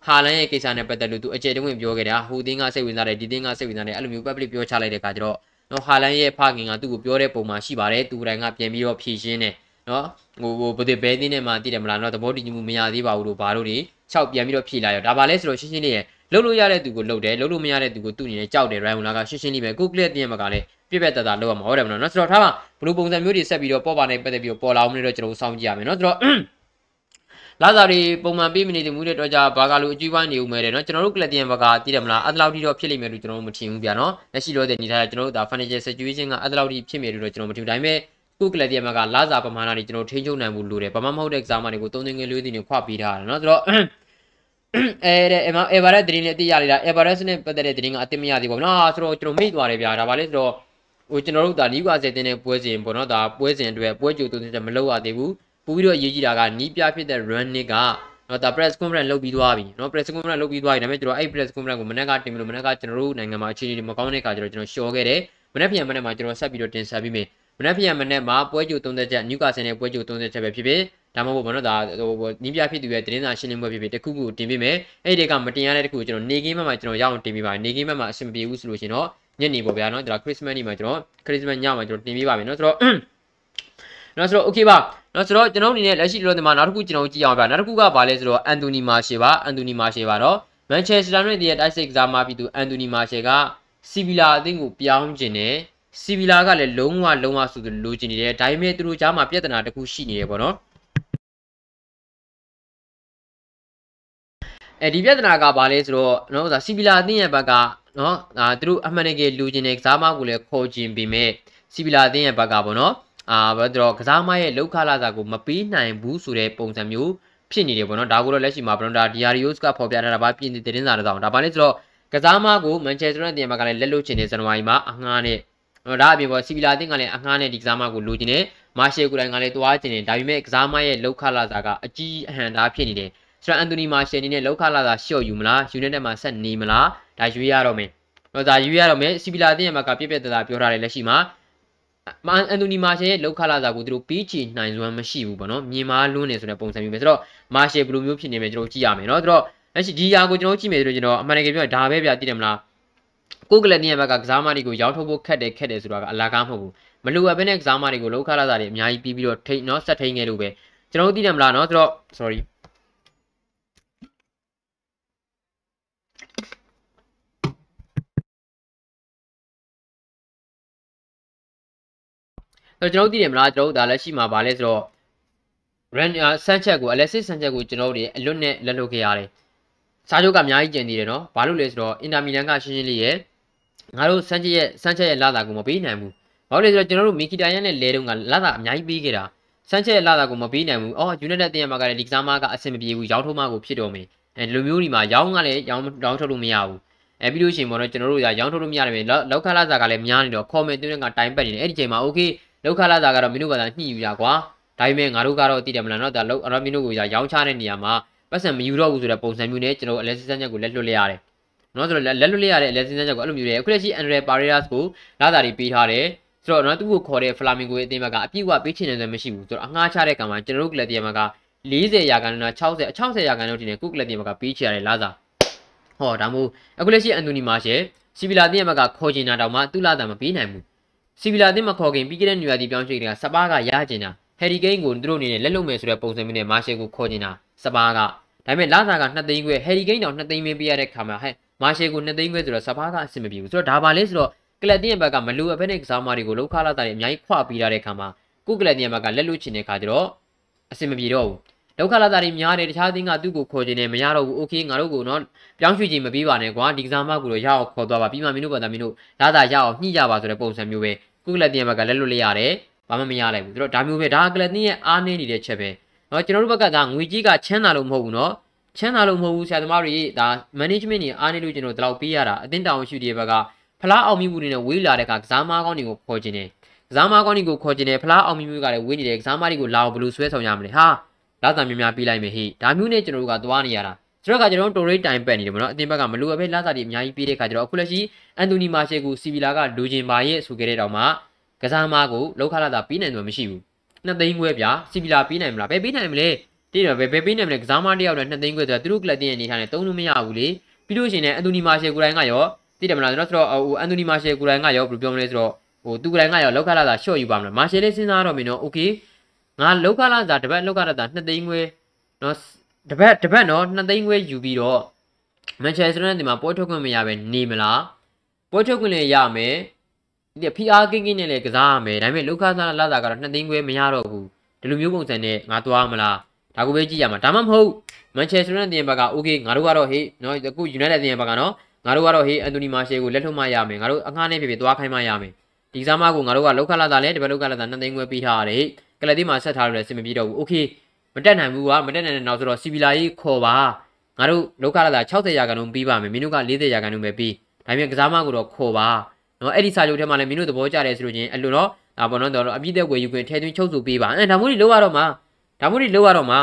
ဟာလန်ရဲ့ကိစ္စနဲ့ပတ်သက်လို့ तू အကျယ်တဝင့်ပြောခဲ့တာဟိုသင်းကစိတ်ဝင်စားတယ်ဒီသင်းကစိတ်ဝင်စားတယ်အဲ့လိုမျိုး public ပြောချလိုက်တဲ့အခါကျတော့ နော်ဟာလန်ရဲ့ဖခင်ကသူ့ကိုပြောတဲ့ပုံမှာရှိပါတယ်သူတိုင်ကပြန်ပြီးတော့ဖြည့်ရှင်းတယ်နော်ဟိုဟိုဘယ်ဘဲတင်းနဲ့မှသိတယ်မလားနော်သဘောတည်မှုမရသေးပါဘူးလို့ဘာလို့တွေ၆ပြန်ပြီးတော့ဖြည့်လာရောဒါပါလဲဆိုတော့ရှင်းရှင်းလေးရေလှုပ်လို့ရတဲ့သူကိုလှုပ်တယ်လှုပ်လို့မရတဲ့သူကိုသူ့အနေနဲ့ကြောက်တယ်ရိုင်ဝလာကရှင်းရှင်းလေးပဲကိုကလစ်တင်ရမှာကလည်းပြည့်ပြတ်တသားလောက်ရမှာဟုတ်တယ်မနော်ဆိုတော့ထားပါဘလူးပုံစံမျိုးတွေဆက်ပြီးတော့ပေါ်ပါနေပတ်သက်ပြီးတော့ပေါ်လာအောင်လို့တော့ကျွန်တော်စောင့်ကြည့်ရမယ်နော်ဆိုတော့ လာစာတွေပုံမှန်ပေးမနေတဲ့မူတဲ့တော့ကြဘာကလိုအကျူးပိုင်းနေဦးမယ်တဲ့နော်ကျွန်တော်တို့ကလပ်တင်ဘက်ကတည်တယ်မလားအဲ့လောက်ထိတော့ဖြစ်လိမ့်မယ်လို့ကျွန်တော်တို့မထင်ဘူးဗျာနော်လက်ရှိတော့တဲ့နေထားကျွန်တော်တို့ဒါ financial situation ကအဲ့လောက်ထိဖြစ်မယ်လို့တော့ကျွန်တော်မထင်ဘူးဒါပေမဲ့ကုကလပ်တင်ဘက်ကလာစာပမာဏတွေကျွန်တော်ထိန်းချုပ်နိုင်မှုလိုတယ်ဘာမှမဟုတ်တဲ့ exam တွေကိုသုံးသိန်းငွေလေးတွေခွာပေးထားတယ်နော်ဆိုတော့အဲတဲ့အဲဗာရက်ဒရင်းနဲ့အတိရလိုက်တာအဲဗာရက်နဲ့ပတ်သက်တဲ့ဒရင်းကအတိမရသေးဘူးနော်ဆိုတော့ကျွန်တော်မိတ်သွားတယ်ဗျာဒါပါလေဆိုတော့ဟိုကျွန်တော်တို့ဒါနီးကွာဆယ်တင်းတဲ့ပွဲစဉ်ပေါ့နော်ဒါပွဲစဉ်အတွက်ပွဲကြိုသုံးချက်မလုပ်ရသေးဘူး ပို့ပြီးတော့အရေးကြီးတာကနီးပြဖြစ်တဲ့ run နစ်ကနော်ဒါ press conference လုပ်ပြီးသွားပြီနော် press conference လုပ်ပြီးသွားပြီဒါပေမဲ့ကျွန်တော်အဲ့ press conference ကိုမနေ့ကတင်ပြီးလို့မနေ့ကကျွန်တော်တို့နိုင်ငံမှာအခြေအနေတွေမကောင်းတဲ့အခါကျတော့ကျွန်တော်ရှော့ခဲ့တယ်မနေ့ပြန်မနေ့မှာကျွန်တော်ဆက်ပြီးတော့တင်ဆက်ပြီးမယ်မနေ့ပြန်မနေ့မှာပွဲကြိုသုံးချက်နျူကာဆယ်နဲ့ပွဲကြိုသုံးချက်ပဲဖြစ်ဖြစ်ဒါမှမဟုတ်ဘောနော်ဒါဟိုနီးပြဖြစ်သူရဲ့တင်းစာရှင်းလင်းပွဲဖြစ်ဖြစ်တခုခုတင်ပေးမယ်အဲ့ဒီကမတင်ရတဲ့တခုကိုကျွန်တော်နေကင်းဘက်မှာကျွန်တော်ရအောင်တင်ပေးပါမယ်နေကင်းဘက်မှာအဆင်ပြေဘူးဆိုလို့ရှင်တော့ညနေပေါ့ဗျာနော်ဒါခရစ်စမတ်နေ့မှာကျွန်တော်ခရစ်စမတ်ညမှာကျွန်တော်တင်ပေးပါမယ်နော်ဆိုတော့ နော်ဆိုတော့ okay ပါနော်ဆိုတော့ကျွန်တော်အနေနဲ့လက်ရှိလောဒီမှာနောက်တစ်ခုကျွန်တော်ကြည့်အောင်ဗျာနောက်တစ်ခုကဘာလဲဆိုတော့အန်တိုနီမာရှေပါအန်တိုနီမာရှေပါတော့မန်ချက်စတာနဲ့တည်းရဲ့တိုက်စစ်ကစားမှာပြီးသူအန်တိုနီမာရှေကစီဗီလာအသင်းကိုပြောင်းခြင်းနဲ့စီဗီလာကလည်းလုံးဝလုံးဝဆိုသူလိုချင်နေတယ်ဒါပေမဲ့သူတို့ကြားမှာပြဿနာတစ်ခုရှိနေတယ်ပေါ့နော်အဲဒီပြဿနာကဘာလဲဆိုတော့နော်ဒါစီဗီလာအသင်းရဲ့ဘက်ကနော်ဒါသူတို့အမှန်တကယ်လူချင်းတဲ့ကစားမကိုလည်းခေါ်ခြင်းပြီးမဲ့စီဗီလာအသင်းရဲ့ဘက်ကပေါ့နော် အာဘာတော့ကစားမရဲ့လောက်ခလာစာကိုမပေးနိုင်ဘူးဆိုတဲ့ပုံစံမျိုးဖြစ်နေတယ်ပေါ့နော်ဒါကိုတော့လက်ရှိမှာဘရွန်ဒါဒီယာရီယိုစ်ကဖော်ပြထားတာပါပြင်တဲ့တင်းစာတစ်စောင်ဒါပါလဲဆိုတော့ကစားမကိုမန်ချက်စတာတင်မှာကလည်းလက်လွတ်ချင်တဲ့ဇန်နဝါရီမှာအငှားနဲ့တော့ဒါအပြင်ပေါ့စီဗီလာတင်ကလည်းအငှားနဲ့ဒီကစားမကိုလိုချင်တယ်မာရှယ်ကိုတိုင်းကလည်းတွားချင်တယ်ဒါပေမဲ့ကစားမရဲ့လောက်ခလာစာကအကြီးအဟန်သားဖြစ်နေတယ်ဆိုတော့အန်တိုနီမာရှယ်အနေနဲ့လောက်ခလာစာရှော့ယူမလားယူနိုက်တက်မှာဆက်နေမလားဒါရွေးရတော့မယ်တော့ဒါရွေးရတော့မယ်စီဗီလာတင်ရဲ့မှာကပြည့်ပြည့်တသားပြောထားတယ်လက်ရှိမှာ မန်အန်တိုနီမာရှယ်ရဲ့လောက်ခလာစာကိုသူတို့ပေးချေနိုင်စွမ်းမရှိဘူးပေါ့နော်မြင်မာလွန်းနေဆိုတဲ့ပုံစံမျိုးပဲဆိုတော့မာရှယ်ဘယ်လိုမျိုးဖြစ်နေမလဲကျွန်တော်ကြည့်ရမယ်နော်ဆိုတော့အဲ့ဒီဒီယာကိုကျွန်တော်ကြည့်မယ်ဆိုတော့ကျွန်တော်အမှန်တကယ်ပြောဒါပဲဗျာသိတယ်မလားကိုကလတ်တင်ရဲ့ဘက်ကကစားမတွေကိုရောက်ထုတ်ဖို့ခက်တယ်ခက်တယ်ဆိုတာကအလာကားမဟုတ်ဘူးမလိုအပ်ဘဲနဲ့ကစားမတွေကိုလောက်ခလာစာတွေအများကြီးပြီးပြီးတော့ထိနော်ဆက်ထိန်ခဲ့လို့ပဲကျွန်တော်တို့သိတယ်မလားနော်ဆိုတော့ sorry တော့ကျွန်တော်တို့သိတယ်မလားကျွန်တော်တို့ဒါလက်ရှိမှာဗာလဲဆိုတော့ run ဆန်းချက်ကို Alexis ဆန်းချက်ကိုကျွန်တော်တို့အလွတ်နဲ့လက်လွတ်ခဲ့ရတယ်။စားချုပ်ကအများကြီးကျန်သေးတယ်နော်။ဘာလို့လဲဆိုတော့အင်တာမီလန်ကရှင်းရှင်းလေးရဲ့ငါတို့ဆန်းချက်ရဲ့ဆန်းချက်ရဲ့လာတာကိုမပေးနိုင်ဘူး။ဘာလို့လဲဆိုတော့ကျွန်တော်တို့မီကီတာယန်နဲ့လဲတုန်းကလာတာအများကြီးပေးခဲ့တာ။ဆန်းချက်ရဲ့လာတာကိုမပေးနိုင်ဘူး။အော် United တင်ရမှာကလည်းဒီကစားမကအဆင်မပြေဘူး။ရောင်းထုတ်မှကိုဖြစ်တော့မယ်။အဲဒီလိုမျိုးဒီမှာရောင်းကလည်းရောင်းရောင်းထုတ်လို့မရဘူး။အဲပြီးလို့ရှိရင်ပေါ့နော်ကျွန်တော်တို့ကရောင်းထုတ်လို့မရတယ်ပဲ။လောက်ခလာစာကလည်းများနေတော့ comment တွင်းကတိုင်ပတ်နေတယ်။အဲ့ဒီချိန်မှာ okay လောက်ခလာစာကတော့မင်းတို့ကသာညှိယူရကွာဒါပေမဲ့ငါတို့ကတော့သိတယ်မလားနော်ဒါလောက်အရမင်းတို့ကိုရောင်းချတဲ့နေရာမှာပတ်စံမယူတော့ဘူးဆိုတဲ့ပုံစံမျိုးနဲ့ကျွန်တော်အလက်စစ်စမ်းချက်ကိုလက်လွတ်လိုက်ရတယ်နော်ဆိုတော့လက်လွတ်လိုက်ရတဲ့အလက်စစ်စမ်းချက်ကိုအဲ့လိုမျိုးတွေအခုလက်ရှိ Andre Paredes ကိုလာတာတွေပေးထားတယ်ဆိုတော့နော်သူ့ကိုခေါ်တဲ့ Flamingo ရဲ့အသင်းဘက်ကအပြည့်အဝပေးချင်တယ်ဆိုမရှိဘူးဆိုတော့အငှားချတဲ့ကံမှာကျွန်တော်တို့ကလပ်တီယမ်ဘက်က40ရာခိုင်နှုန်း60 60ရာခိုင်နှုန်းတင်တဲ့ကုကလပ်တီယမ်ဘက်ကပေးချရတယ်လားစားဟောဒါမို့အခုလက်ရှိအန်တိုနီမာရှယ်စီဗီလာတီယမ်ဘက်ကခေါ်ချင်တာတောင်မှသူ့လာတာမပေးနိုင်ဘူး စီဗီလာတင်မခေါ်ခင်ပြီးခဲ့တဲ့နွေရာသီပြောင်းရွှေ့တွေကစပါးကရကျင်တာဟယ်ရီကိန်းကိုသူတို့အနေနဲ့လက်လုံမယ်ဆိုတဲ့ပုံစံမျိုးနဲ့မာရှယ်ကိုခေါ်ကျင်တာစပါးကဒါပေမဲ့လာသာက2သိန်းခွဲဟယ်ရီကိန်းတောင်2သိန်းမင်းပေးရတဲ့ခါမှာဟဲ့မာရှယ်ကို2သိန်းခွဲဆိုတော့စပါးကအဆင်မပြေဘူးဆိုတော့ဒါပါလေဆိုတော့ကလပ်တင်ရဲ့ဘက်ကမလူအဖက်နဲ့ကစားမတွေကိုလောက်ခလာတာတွေအများကြီးခွပြီးရတဲ့ခါမှာကုကလပ်တင်ရဲ့ဘက်ကလက်လွတ်ချင်တဲ့ခါကျတော့အဆင်မပြေတော့ဘူး လောက်ခလာတာတွေများတယ်တခြားသင်းကသူ့ကိုခေါ်ခြင်းနဲ့မရတော့ဘူးโอเคငါတို့ကိုတော့ပြောင်းရွှေ့ခြင်းမပြီးပါနဲ့ကွာဒီကစားမကိုတော့ရအောင်ခေါ်သွားပါပြီးမှမင်းတို့ဘာသာမင်းတို့လာတာရအောင်ညှိကြပါဆိုတဲ့ပုံစံမျိုးပဲကုကလတင်ဘက်ကလက်လွတ်လိုက်ရတယ်ဘာမှမရလိုက်ဘူးသူတို့ဒါမျိုးပဲဒါကလတင်ရဲ့အားနည်းနေတဲ့ချက်ပဲเนาะကျွန်တော်တို့ဘက်ကဒါငွေကြီးကချမ်းသာလို့မဟုတ်ဘူးเนาะချမ်းသာလို့မဟုတ်ဘူးဆရာသမားတွေဒါ management တွေအားနည်းလို့ကျွန်တော်တို့ပေးရတာအတင်းတောင်ရှိတဲ့ဘက်ကဖလားအောင်မြင်မှုတွေနဲ့ဝေးလာတဲ့အခါကစားမားကောင်းတွေကိုခေါ်ခြင်းတယ်ကစားမားကောင်းတွေကိုခေါ်ခြင်းတယ်ဖလားအောင်မြင်မှုကလည်းဝေးနေတယ်ကစားမားတွေကိုလာအောင်ဘယ်လိုဆွဲဆောင်ရမလဲဟာ လာတာများများပေးလိုက်မယ်ဟိဒါမျိုးနဲ့ကျွန်တော်တို့ကသွားနေရတာကျွန်တော်ကကျွန်တော်တိုရိတ်တိုင်ပက်နေတယ်မနော်အတင်းဘက်ကမလိုအပ်ပဲလာတာတွေအများကြီးပေးတဲ့ခါကျတော့အခုလက်ရှိအန်တိုနီမာရှယ်ကိုစီဗီလာကလူကျင်ပါရဲ့ဆိုခဲ့တဲ့တောင်မှကစားမကိုလောက်ခလာတာပေးနိုင်တယ်မရှိဘူးနှစ်သိန်းခွဲပြစီဗီလာပေးနိုင်မလားပဲပေးနိုင်မလဲတိတော့ပဲပဲပေးနိုင်မလဲကစားမတယောက်နဲ့နှစ်သိန်းခွဲဆိုတာသူတို့ကလပ်တင်ရဲ့အနေထားနဲ့သုံးလို့မရဘူးလေပြီးလို့ရှိရင်လည်းအန်တိုနီမာရှယ်ကိုယ်တိုင်ကရောတိတယ်မလားကျွန်တော်ဆိုတော့ဟိုအန်တိုနီမာရှယ်ကိုယ်တိုင်ကရောဘယ်လိုပြောမလဲဆိုတော့ဟိုသူကိုယ်တိုင်ကရောလောက်ခလာတာရှော့ယူပါမလားမာရှယ်လေးစဉ်းစားတော့မင်းတော့ okay ငါလောက်ခလာသာတပတ်လောက်ခလာသာ2သိန်းခွဲနော်တပတ်တပတ်နော်2သိန်းခွဲယူပြီးတော့မန်ချက်စတာနဲ့ဒီမှာပွဲထုတ်ခွင့်မရပဲနေမလားပွဲထုတ်ခွင့်လည်းရမယ်ဒီဖိအားကင်းကင်းနဲ့လည်းကစားရမယ်ဒါပေမဲ့လောက်ခလာလာသာကတော့2သိန်းခွဲမရတော့ဘူးဒီလိုမျိုးပုံစံနဲ့ငါသွားမလားဒါကိုပဲကြည့်ရမှာဒါမှမဟုတ်မန်ချက်စတာနဲ့တင်ဘက်က okay ငါတို့ကတော့ဟေးနော်အခု United တင်ဘက်ကနော်ငါတို့ကတော့ဟေးအန်တိုနီမာရှယ်ကိုလက်ထုတ်မှရမယ်ငါတို့အငှားနဲ့ဖြစ်ဖြစ်သွားခိုင်းမှရမယ်ဒီစားမကိုငါတို့ကလောက်ခလာသာလဲဒီဘက်လောက်ခလာသာ2သိန်းခွဲပေးထားရတယ် ကလပ်သေးမှာဆက်ထားလို့လည်းအဆင်မပြေတော့ဘူး။ Okay မတက်နိုင်ဘူးကမတက်နိုင်တဲ့နောက်ဆိုတော့စီဗီလာကြီးခေါ်ပါငါတို့လောက်ခရလာ60ရာခိုင်နှုန်းပြီးပါမယ်မင်းတို့က40ရာခိုင်နှုန်းပဲပြီးဒါပေမဲ့ကစားမကိုတော့ခေါ်ပါနော်အဲ့ဒီစာချုပ်ထဲမှာလည်းမင်းတို့သဘောကျတယ်ဆိုလို့ချင်းအလိုတော့ဒါပေါ်တော့တော့အပြည့်သက်ဝယ်ယူခွင့်ထဲသွင်းချုပ်ဆိုပေးပါအဲဒါမို့လို့လောက်ရတော့မှာဒါမို့လို့လောက်ရတော့မှာ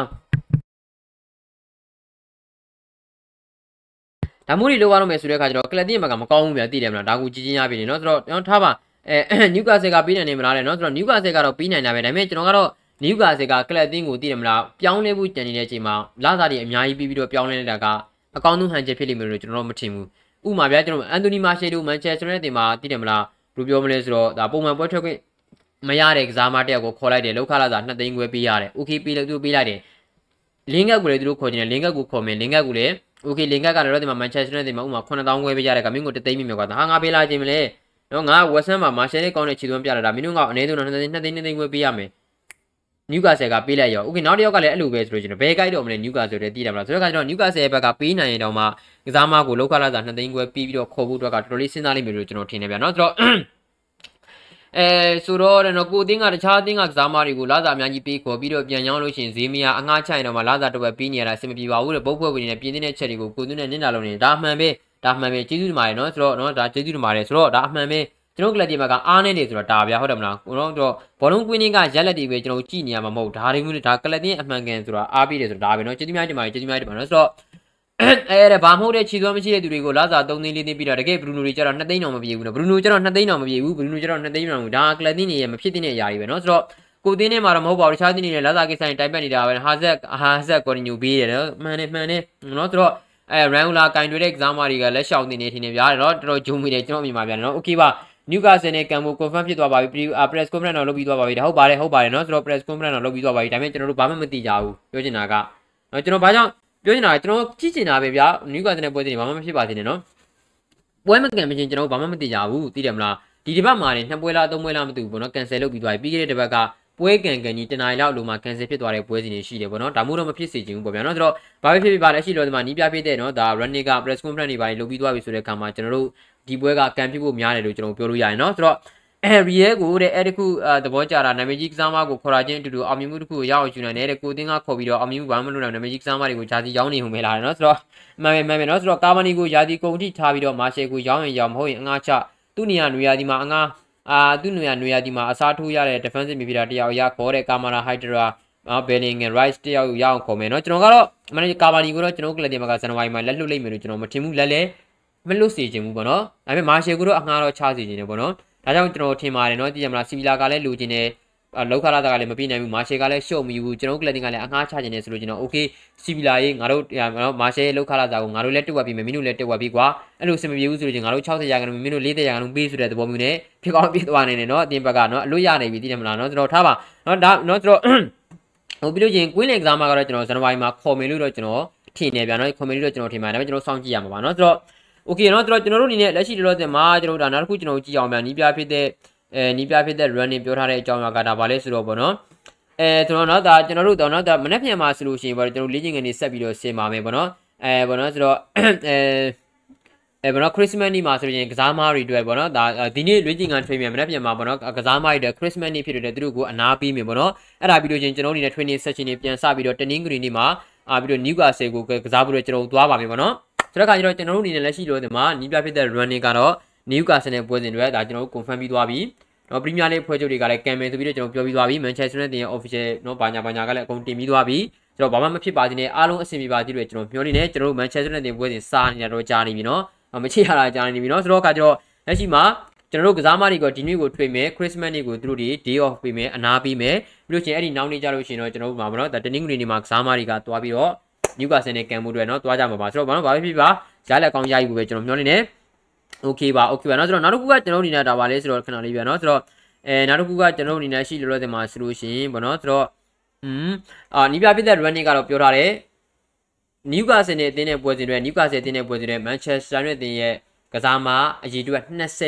ဒါမို့လို့လောက်ရတော့မယ်ဆိုတဲ့အခါကျတော့ကလပ်တင်းဘက်ကမကောင်းဘူးဗျာသိတယ်မလားဒါကိုကြီးကြီးရပြီနော်ဆိုတော့ကျွန်တော်ထားပါ အဲနျူကာဆယ်ကပြီးနိုင်နေမလားလဲနော်ဆိုတော့နျူကာဆယ်ကတော့ပြီးနိုင်တာပဲဒါပေမဲ့ကျွန်တော်ကတော့နျူကာဆယ်ကကလပ်တင်ကိုသိတယ်မလားပြောင်းလဲဖို့ကြံနေတဲ့အချိန်မှာလာစာတွေအများကြီးပြီးပြီးတော့ပြောင်းလဲနေတာကအကောင်းဆုံးဟန်ချက်ဖြစ်လိမ့်မယ်လို့ကျွန်တော်တို့မထင်ဘူးဥမာဗျာကျွန်တော်အန်တိုနီမာရှေတို့မန်ချက်စတာနဲ့တင်မှာသိတယ်မလားဘယ်လိုပြောမလဲဆိုတော့ဒါပုံမှန်ပွဲထွက်ခွင့်မရတဲ့ကစားမတယောက်ကိုခေါ်လိုက်တယ်လောက်ခလာစာ2သိန်းခွဲပေးရတယ်။ Okay ပေးလို့သူပေးလိုက်တယ်။လင်းကက်ကိုလည်းသူတို့ခေါ်နေတယ်လင်းကက်ကိုခေါ်မယ်လင်းကက်ကိုလည်း Okay လင်းကက်ကလည်းတော့ဒီမှာမန်ချက်စတာနဲ့တင်မှာဥမာ9000ခွဲပေးရတဲ့ကမင်းကို3သိန်းမြင်မြတ်ကွာ။ဟာငါပေးလာခြင်းမလဲ။ နော်ငါဝက်ဆန်မှာမာရှယ်လေးကောင်းတဲ့ခြေသွင်းပြလာတာမင်းတို့ကအနည်းဆုံး2သိန်း2သိန်း2သိန်းခွဲပေးရမယ်။နျူကာဆယ်ကပေးလိုက်ရော။ Okay နောက်တစ်ယောက်ကလည်းအဲ့လိုပဲဆိုလို့ကျွန်တော်ဘယ်ကြိုက်တော့မလဲနျူကာဆယ်တဲ့တည်တယ်မလား။ဆိုတော့ကကျွန်တော်နျူကာဆယ်ဘက်ကပေးနိုင်ရင်တော့မှကစားမကိုလောက်ခလာစာ2သိန်းခွဲပြီးပြီးတော့ခေါ်ဖို့အတွက်ကတော်တော်လေးစဉ်းစားလိမ့်မယ်လို့ကျွန်တော်ထင်နေဗျာနော်။ဆိုတော့အဲဆိုတော့တော့ကိုအတင်းကတခြားအတင်းကကစားမတွေကိုလာစာအများကြီးပေးခေါ်ပြီးတော့ပြန်ရောင်းလို့ရှိရင်ဈေးမရအငှားချိုင်တော့မှလာစာတစ်ဝက်ပြီးနေရတာအဆင်မပြေပါဘူးတဲ့ပုတ်ဖွဲ့ဝင်နေတဲ့ပြင်းနေတဲ့ချက်တွေကိုကိုသွင်းနဲ့နင်းတာလုံးနေဒါအမှန်ပဲ ဒါအမှန်ပဲကျေးဇူးတင်ပါတယ်နော်ဆိုတော့နော်ဒါကျေးဇူးတင်ပါတယ်ဆိုတော့ဒါအမှန်ပဲကျွန်တော်ကလပ်တီမှာကအားနေနေဆိုတော့ဒါဗျာဟုတ်တယ်မလားကျွန်တော်တို့ဘောလုံးကွင်းင်းကရက်လက်တီပဲကျွန်တော်ကြည့်နေရမှာမဟုတ်ဒါတွေမျိုးဒါကလပ်တင်းအမှန်ကန်ဆိုတာအားပြီးတယ်ဆိုတော့ဒါပဲနော်ကျေးဇူးများတင်ပါတယ်ကျေးဇူးများတင်ပါတယ်ဆိုတော့အဲ့ဒါဘာမဟုတ်တဲ့ခြေသွမ်းမရှိတဲ့သူတွေကိုလာစား3သိန်း4သိန်းပြီးတော့တကယ်ဘရူနိုတွေကျတော့2သိန်းတော့မပြေဘူးနော်ဘရူနိုကျတော့2သိန်းတော့မပြေဘူးဘရူနိုကျတော့2သိန်းတော့မပြေဘူးဒါကလပ်တင်းနေရမဖြစ်တဲ့အရာတွေပဲနော်ဆိုတော့ကိုသင်းနဲ့မှာတော့မဟုတ်ပါဘူးတခြားသင်းတွေလည်းလာစားကိစ္စတွေတိုင်ပတ်နေတာပဲဟာဇက်ဟာဇက်ကော်နီညူပေးတယ်နော်မှန်တယ်မှန်တယ်နော်ဆိုတော့ အဲရန်ဂူလာကင်တွေတဲ့ကစားမတွေကလက်ရှောင်နေနေထင်နေဗျာနော်တော်တော်ဂျုံမိတယ်ကျွန်တော်မြင်ပါဗျာနော်โอเคပါနျူကာဆယ်နဲ့ကမ်ဘို confirm ဖြစ်သွားပါပြီ press conference တော့လုပ်ပြီးသွားပါပြီဒါဟုတ်ပါတယ်ဟုတ်ပါတယ်နော်ဆိုတော့ press conference တော့လုပ်ပြီးသွားပါပြီဒါပေမဲ့ကျွန်တော်တို့ဘာမှမသိကြဘူးပြောချင်တာကနော်ကျွန်တော်ဘာကြောင့်ပြောချင်တာကကျွန်တော်ကြည့်ချင်တာပဲဗျာနျူကာဆယ်နဲ့ပွဲစဉ်တွေဘာမှမဖြစ်ပါသေးနဲ့နော်ပွဲမကန်မချင်းကျွန်တော်ဘာမှမသိကြဘူးသိတယ်မလားဒီတစ်ပတ်မှာနေနှစ်ပွဲလားသုံးပွဲလားမသိဘူးပေါ့နော် cancel လုပ်ပြီးသွားပြီပြီးခဲ့တဲ့တစ်ပတ်က ပွဲကန်ကန်ကြီးတနားရီလောက်လုံးမှာ cancel ဖြစ်သွားတဲ့ပွဲစဉ်တွေရှိတယ်ပေါ့နော်ဒါမှမဟုတ်မဖြစ်စေချင်ဘူးပေါ့ဗျာနော်ဆိုတော့ဘာပဲဖြစ်ဖြစ်ပါလဲရှိလို့ဒီမှာနီးပြဖြစ်တဲ့နော်ဒါ running က press conference တွေပါလုပ်ပြီးသွားပြီဆိုတဲ့အခါမှာကျွန်တော်တို့ဒီပွဲကကန်ဖြစ်ဖို့များတယ်လို့ကျွန်တော်ပြောလို့ရရင်နော်ဆိုတော့အဲရီရဲကိုတဲ့အဲ့တခုသဘောကြတာနာမည်ကြီးကစားမကိုခေါ်လာခြင်းအတူတူအောင်မြင်မှုတစ်ခုကိုရအောင်ယူနိုင်တယ်တဲ့ကိုတင်းကခေါ်ပြီးတော့အောင်မြင်မှုဘာမှမလုပ်နိုင်နာမည်ကြီးကစားမတွေကိုဂျာစီရောင်းနေုံပဲလာတယ်နော်ဆိုတော့မှန်ပဲမှန်ပဲနော်ဆိုတော့ကာမနီကိုယာဒီကုန်ထိထားပြီးတော့မာရှယ်ကိုရောင်းရင်ရောင်းမဟုတ်ရင်အငှားချသူ့နေရာနွေရာဒီမှာအငှား အာသူ့နေရာနွေရာဒီမှာအစားထိုးရတဲ့ defensive midfielder တယောက်ရခေါ်တဲ့ကာမာနာဟိုက်ဒရာနော်ဘယ်လင်ငယ် rice တယောက်ရအောင်ခေါ်မယ်နော်ကျွန်တော်ကတော့မန်ကာမာနီကိုတော့ကျွန်တော်ကလပ်တင်မှာကဇန်နဝါရီမှာလက်လွတ်လိုက်မယ်လို့ကျွန်တော်မထင်ဘူးလက်လဲမလွတ်စေချင်ဘူးပေါ့နော်ဒါပေမဲ့မာရှယ်ကိုတော့အငှားတော့ချစေချင်တယ်ပေါ့နော်ဒါကြောင့်ကျွန်တော်ထင်ပါတယ်နော်ကြည့်ရမလားစီဗီလာကလည်းလူချင်းတယ် လောက်ခလာတာကလည်းမပြေနိုင်ဘူးမာရှယ်ကလည်းရှော့မီဘူးကျွန်တော်ကလတင်ကလည်းအငှားချခြင်းနေဆိုလို့ကျွန်တော် okay စီဗီလာရေးငါတို့နော်မာရှယ်လောက်ခလာတာကိုငါတို့လည်းတက်ဝက်ပြီးမယ်မင်းတို့လည်းတက်ဝက်ပြီးကွာအဲ့လိုစင်မပြေဘူးဆိုလို့ကျွန်တော်တို့60ရာခိုင်နှုန်းမင်းတို့40ရာခိုင်နှုန်းပေးဆိုတဲ့သဘောမျိုးနဲ့ဖြစ်ကောင်းဖြစ်သွားနိုင်တယ်နော်အတင်းဘက်ကနော်အလွတ်ရနိုင်ပြီသိတယ်မလားနော်ကျွန်တော်ထားပါနော်ဒါနော်ကျွန်တော်ဟိုပြီးလို့ချင်းကွင်းလင်ကစားမှာကတော့ကျွန်တော်ဇန်နဝါရီမှာခေါ်မယ်လို့တော့ကျွန်တော်ထင်နေပြန်နော်ခေါ်မယ်လို့တော့ကျွန်တော်ထင်ပါတယ်ဒါပေမဲ့ကျွန်တော်စောင့်ကြည့်ရမှာပါနော်ဆိုတော့ okay နော်ဆိုတော့ကျွန်တော်တို့အနေနဲ့လက်ရှိလောလောဆယ်မှာကျွန်တော်တို့ဒါနောက်တစ်ခုကျွန်တော်ကြည့်အောင်ပြန်နီးပြဖြစ်တဲ့ အဲနီးပြဖြစ်တဲ့ running ပြောထားတဲ့အကြောင်းအရာကဒါပါလဲဆိုတော့ဗောနော်အဲကျွန်တော်တော့ဒါကျွန်တော်တို့တော့နော်ဒါမနေ့ပြန်မှာဆိုလို့ရှိရင်ဗောကျွန်တော်လေ့ကျင့်ခန်းတွေဆက်ပြီးတော့ဆင်ပါမယ်ဗောနော်အဲဗောနော်ဆိုတော့အဲအဲဗောနော် Christmas နေ့မှာဆိုရင်ကစားမားတွေအတွက်ဗောနော်ဒါဒီနေ့လေ့ကျင့်ခန်း training မနေ့ပြန်မှာဗောနော်ကစားမားတွေအတွက် Christmas နေ့ဖြစ်တဲ့သူတို့ကိုအနာပေးမယ်ဗောနော်အဲ့ဒါပြီးတော့ချင်းကျွန်တော်တို့အနေနဲ့ training session တွေပြန်စပြီးတော့ training green နေ့မှာအာပြီးတော့ Newcastle ကိုကစားဖို့တော့ကျွန်တော်တို့သွားပါမယ်ဗောနော်ဆိုတော့ခါကျတော့ကျွန်တော်တို့အနေနဲ့လက်ရှိလို့ဒီမှာနီးပြဖြစ်တဲ့ running ကတော့ Newcastle နဲ့ပွဲစဉ်တွေဒါကျွန်တော်တို့ confirm ပြီးသွားပြီ နော် Premier League ဖွဲ့ချုပ်တွေကလည်း campaign ဆိုပြီးတော့ကျွန်တော်ပြောပြီးသွားပြီ Manchester United ရဲ့ official နော်ဘာညာဘာညာကလည်းအကုန်တင်ပြီးသွားပြီဆိုတော့ဘာမှမဖြစ်ပါသေးနဲ့အားလုံးအဆင်ပြေပါသေးတယ်ကျွန်တော်ပြောနေတယ်ကျွန်တော်တို့ Manchester United ပွဲစဉ်စားနေတာတော့ကြားနေပြီနော်မချစ်ရတာကြားနေပြီနော်ဆိုတော့ခါကျတော့လက်ရှိမှာကျွန်တော်တို့ကစားမတွေကဒီနေ့ကိုထွေမယ် Christmas နေ့ကိုသူတို့တွေ day off ပေးမယ်အနာပေးမယ်ပြီးလို့ချင်းအဲ့ဒီနောက်နေ့ကြလို့ရှိရင်တော့ကျွန်တော်တို့မှာမနော်တနင်္ဂနွေနေ့မှာကစားမတွေကတွားပြီးတော့ Newcastle နဲ့ကန်မှုတွေနော်တွားကြမှာပါဆိုတော့ဘာလို့ဘာဖြစ်ပါရလက်ကောင်းရယူပဲကျွန်တော်ပြောနေတယ် โอเคပါโอเคပါเนาะဆိုတော့နောက်တစ်ခုကကျွန်တော်အနေနဲ့ဒါပါလဲဆိုတော့ခဏလေးပြเนาะဆိုတော့အဲနောက်တစ်ခုကကျွန်တော်အနေနဲ့ရှိလို့လို့ဒီမှာဆိုလို့ရှိရင်ဗောနော်ဆိုတော့อืมအာနီးပြပြတဲ့ running ကတော့ပြောထားတယ်နျူကာဆယ်နဲ့အသင်းနဲ့ပွဲစဉ်တွေနျူကာဆယ်အသင်းနဲ့ပွဲစဉ်တွေမန်ချက်စတာနဲ့အသင်းရဲ့ကစားမအရေးအတွက်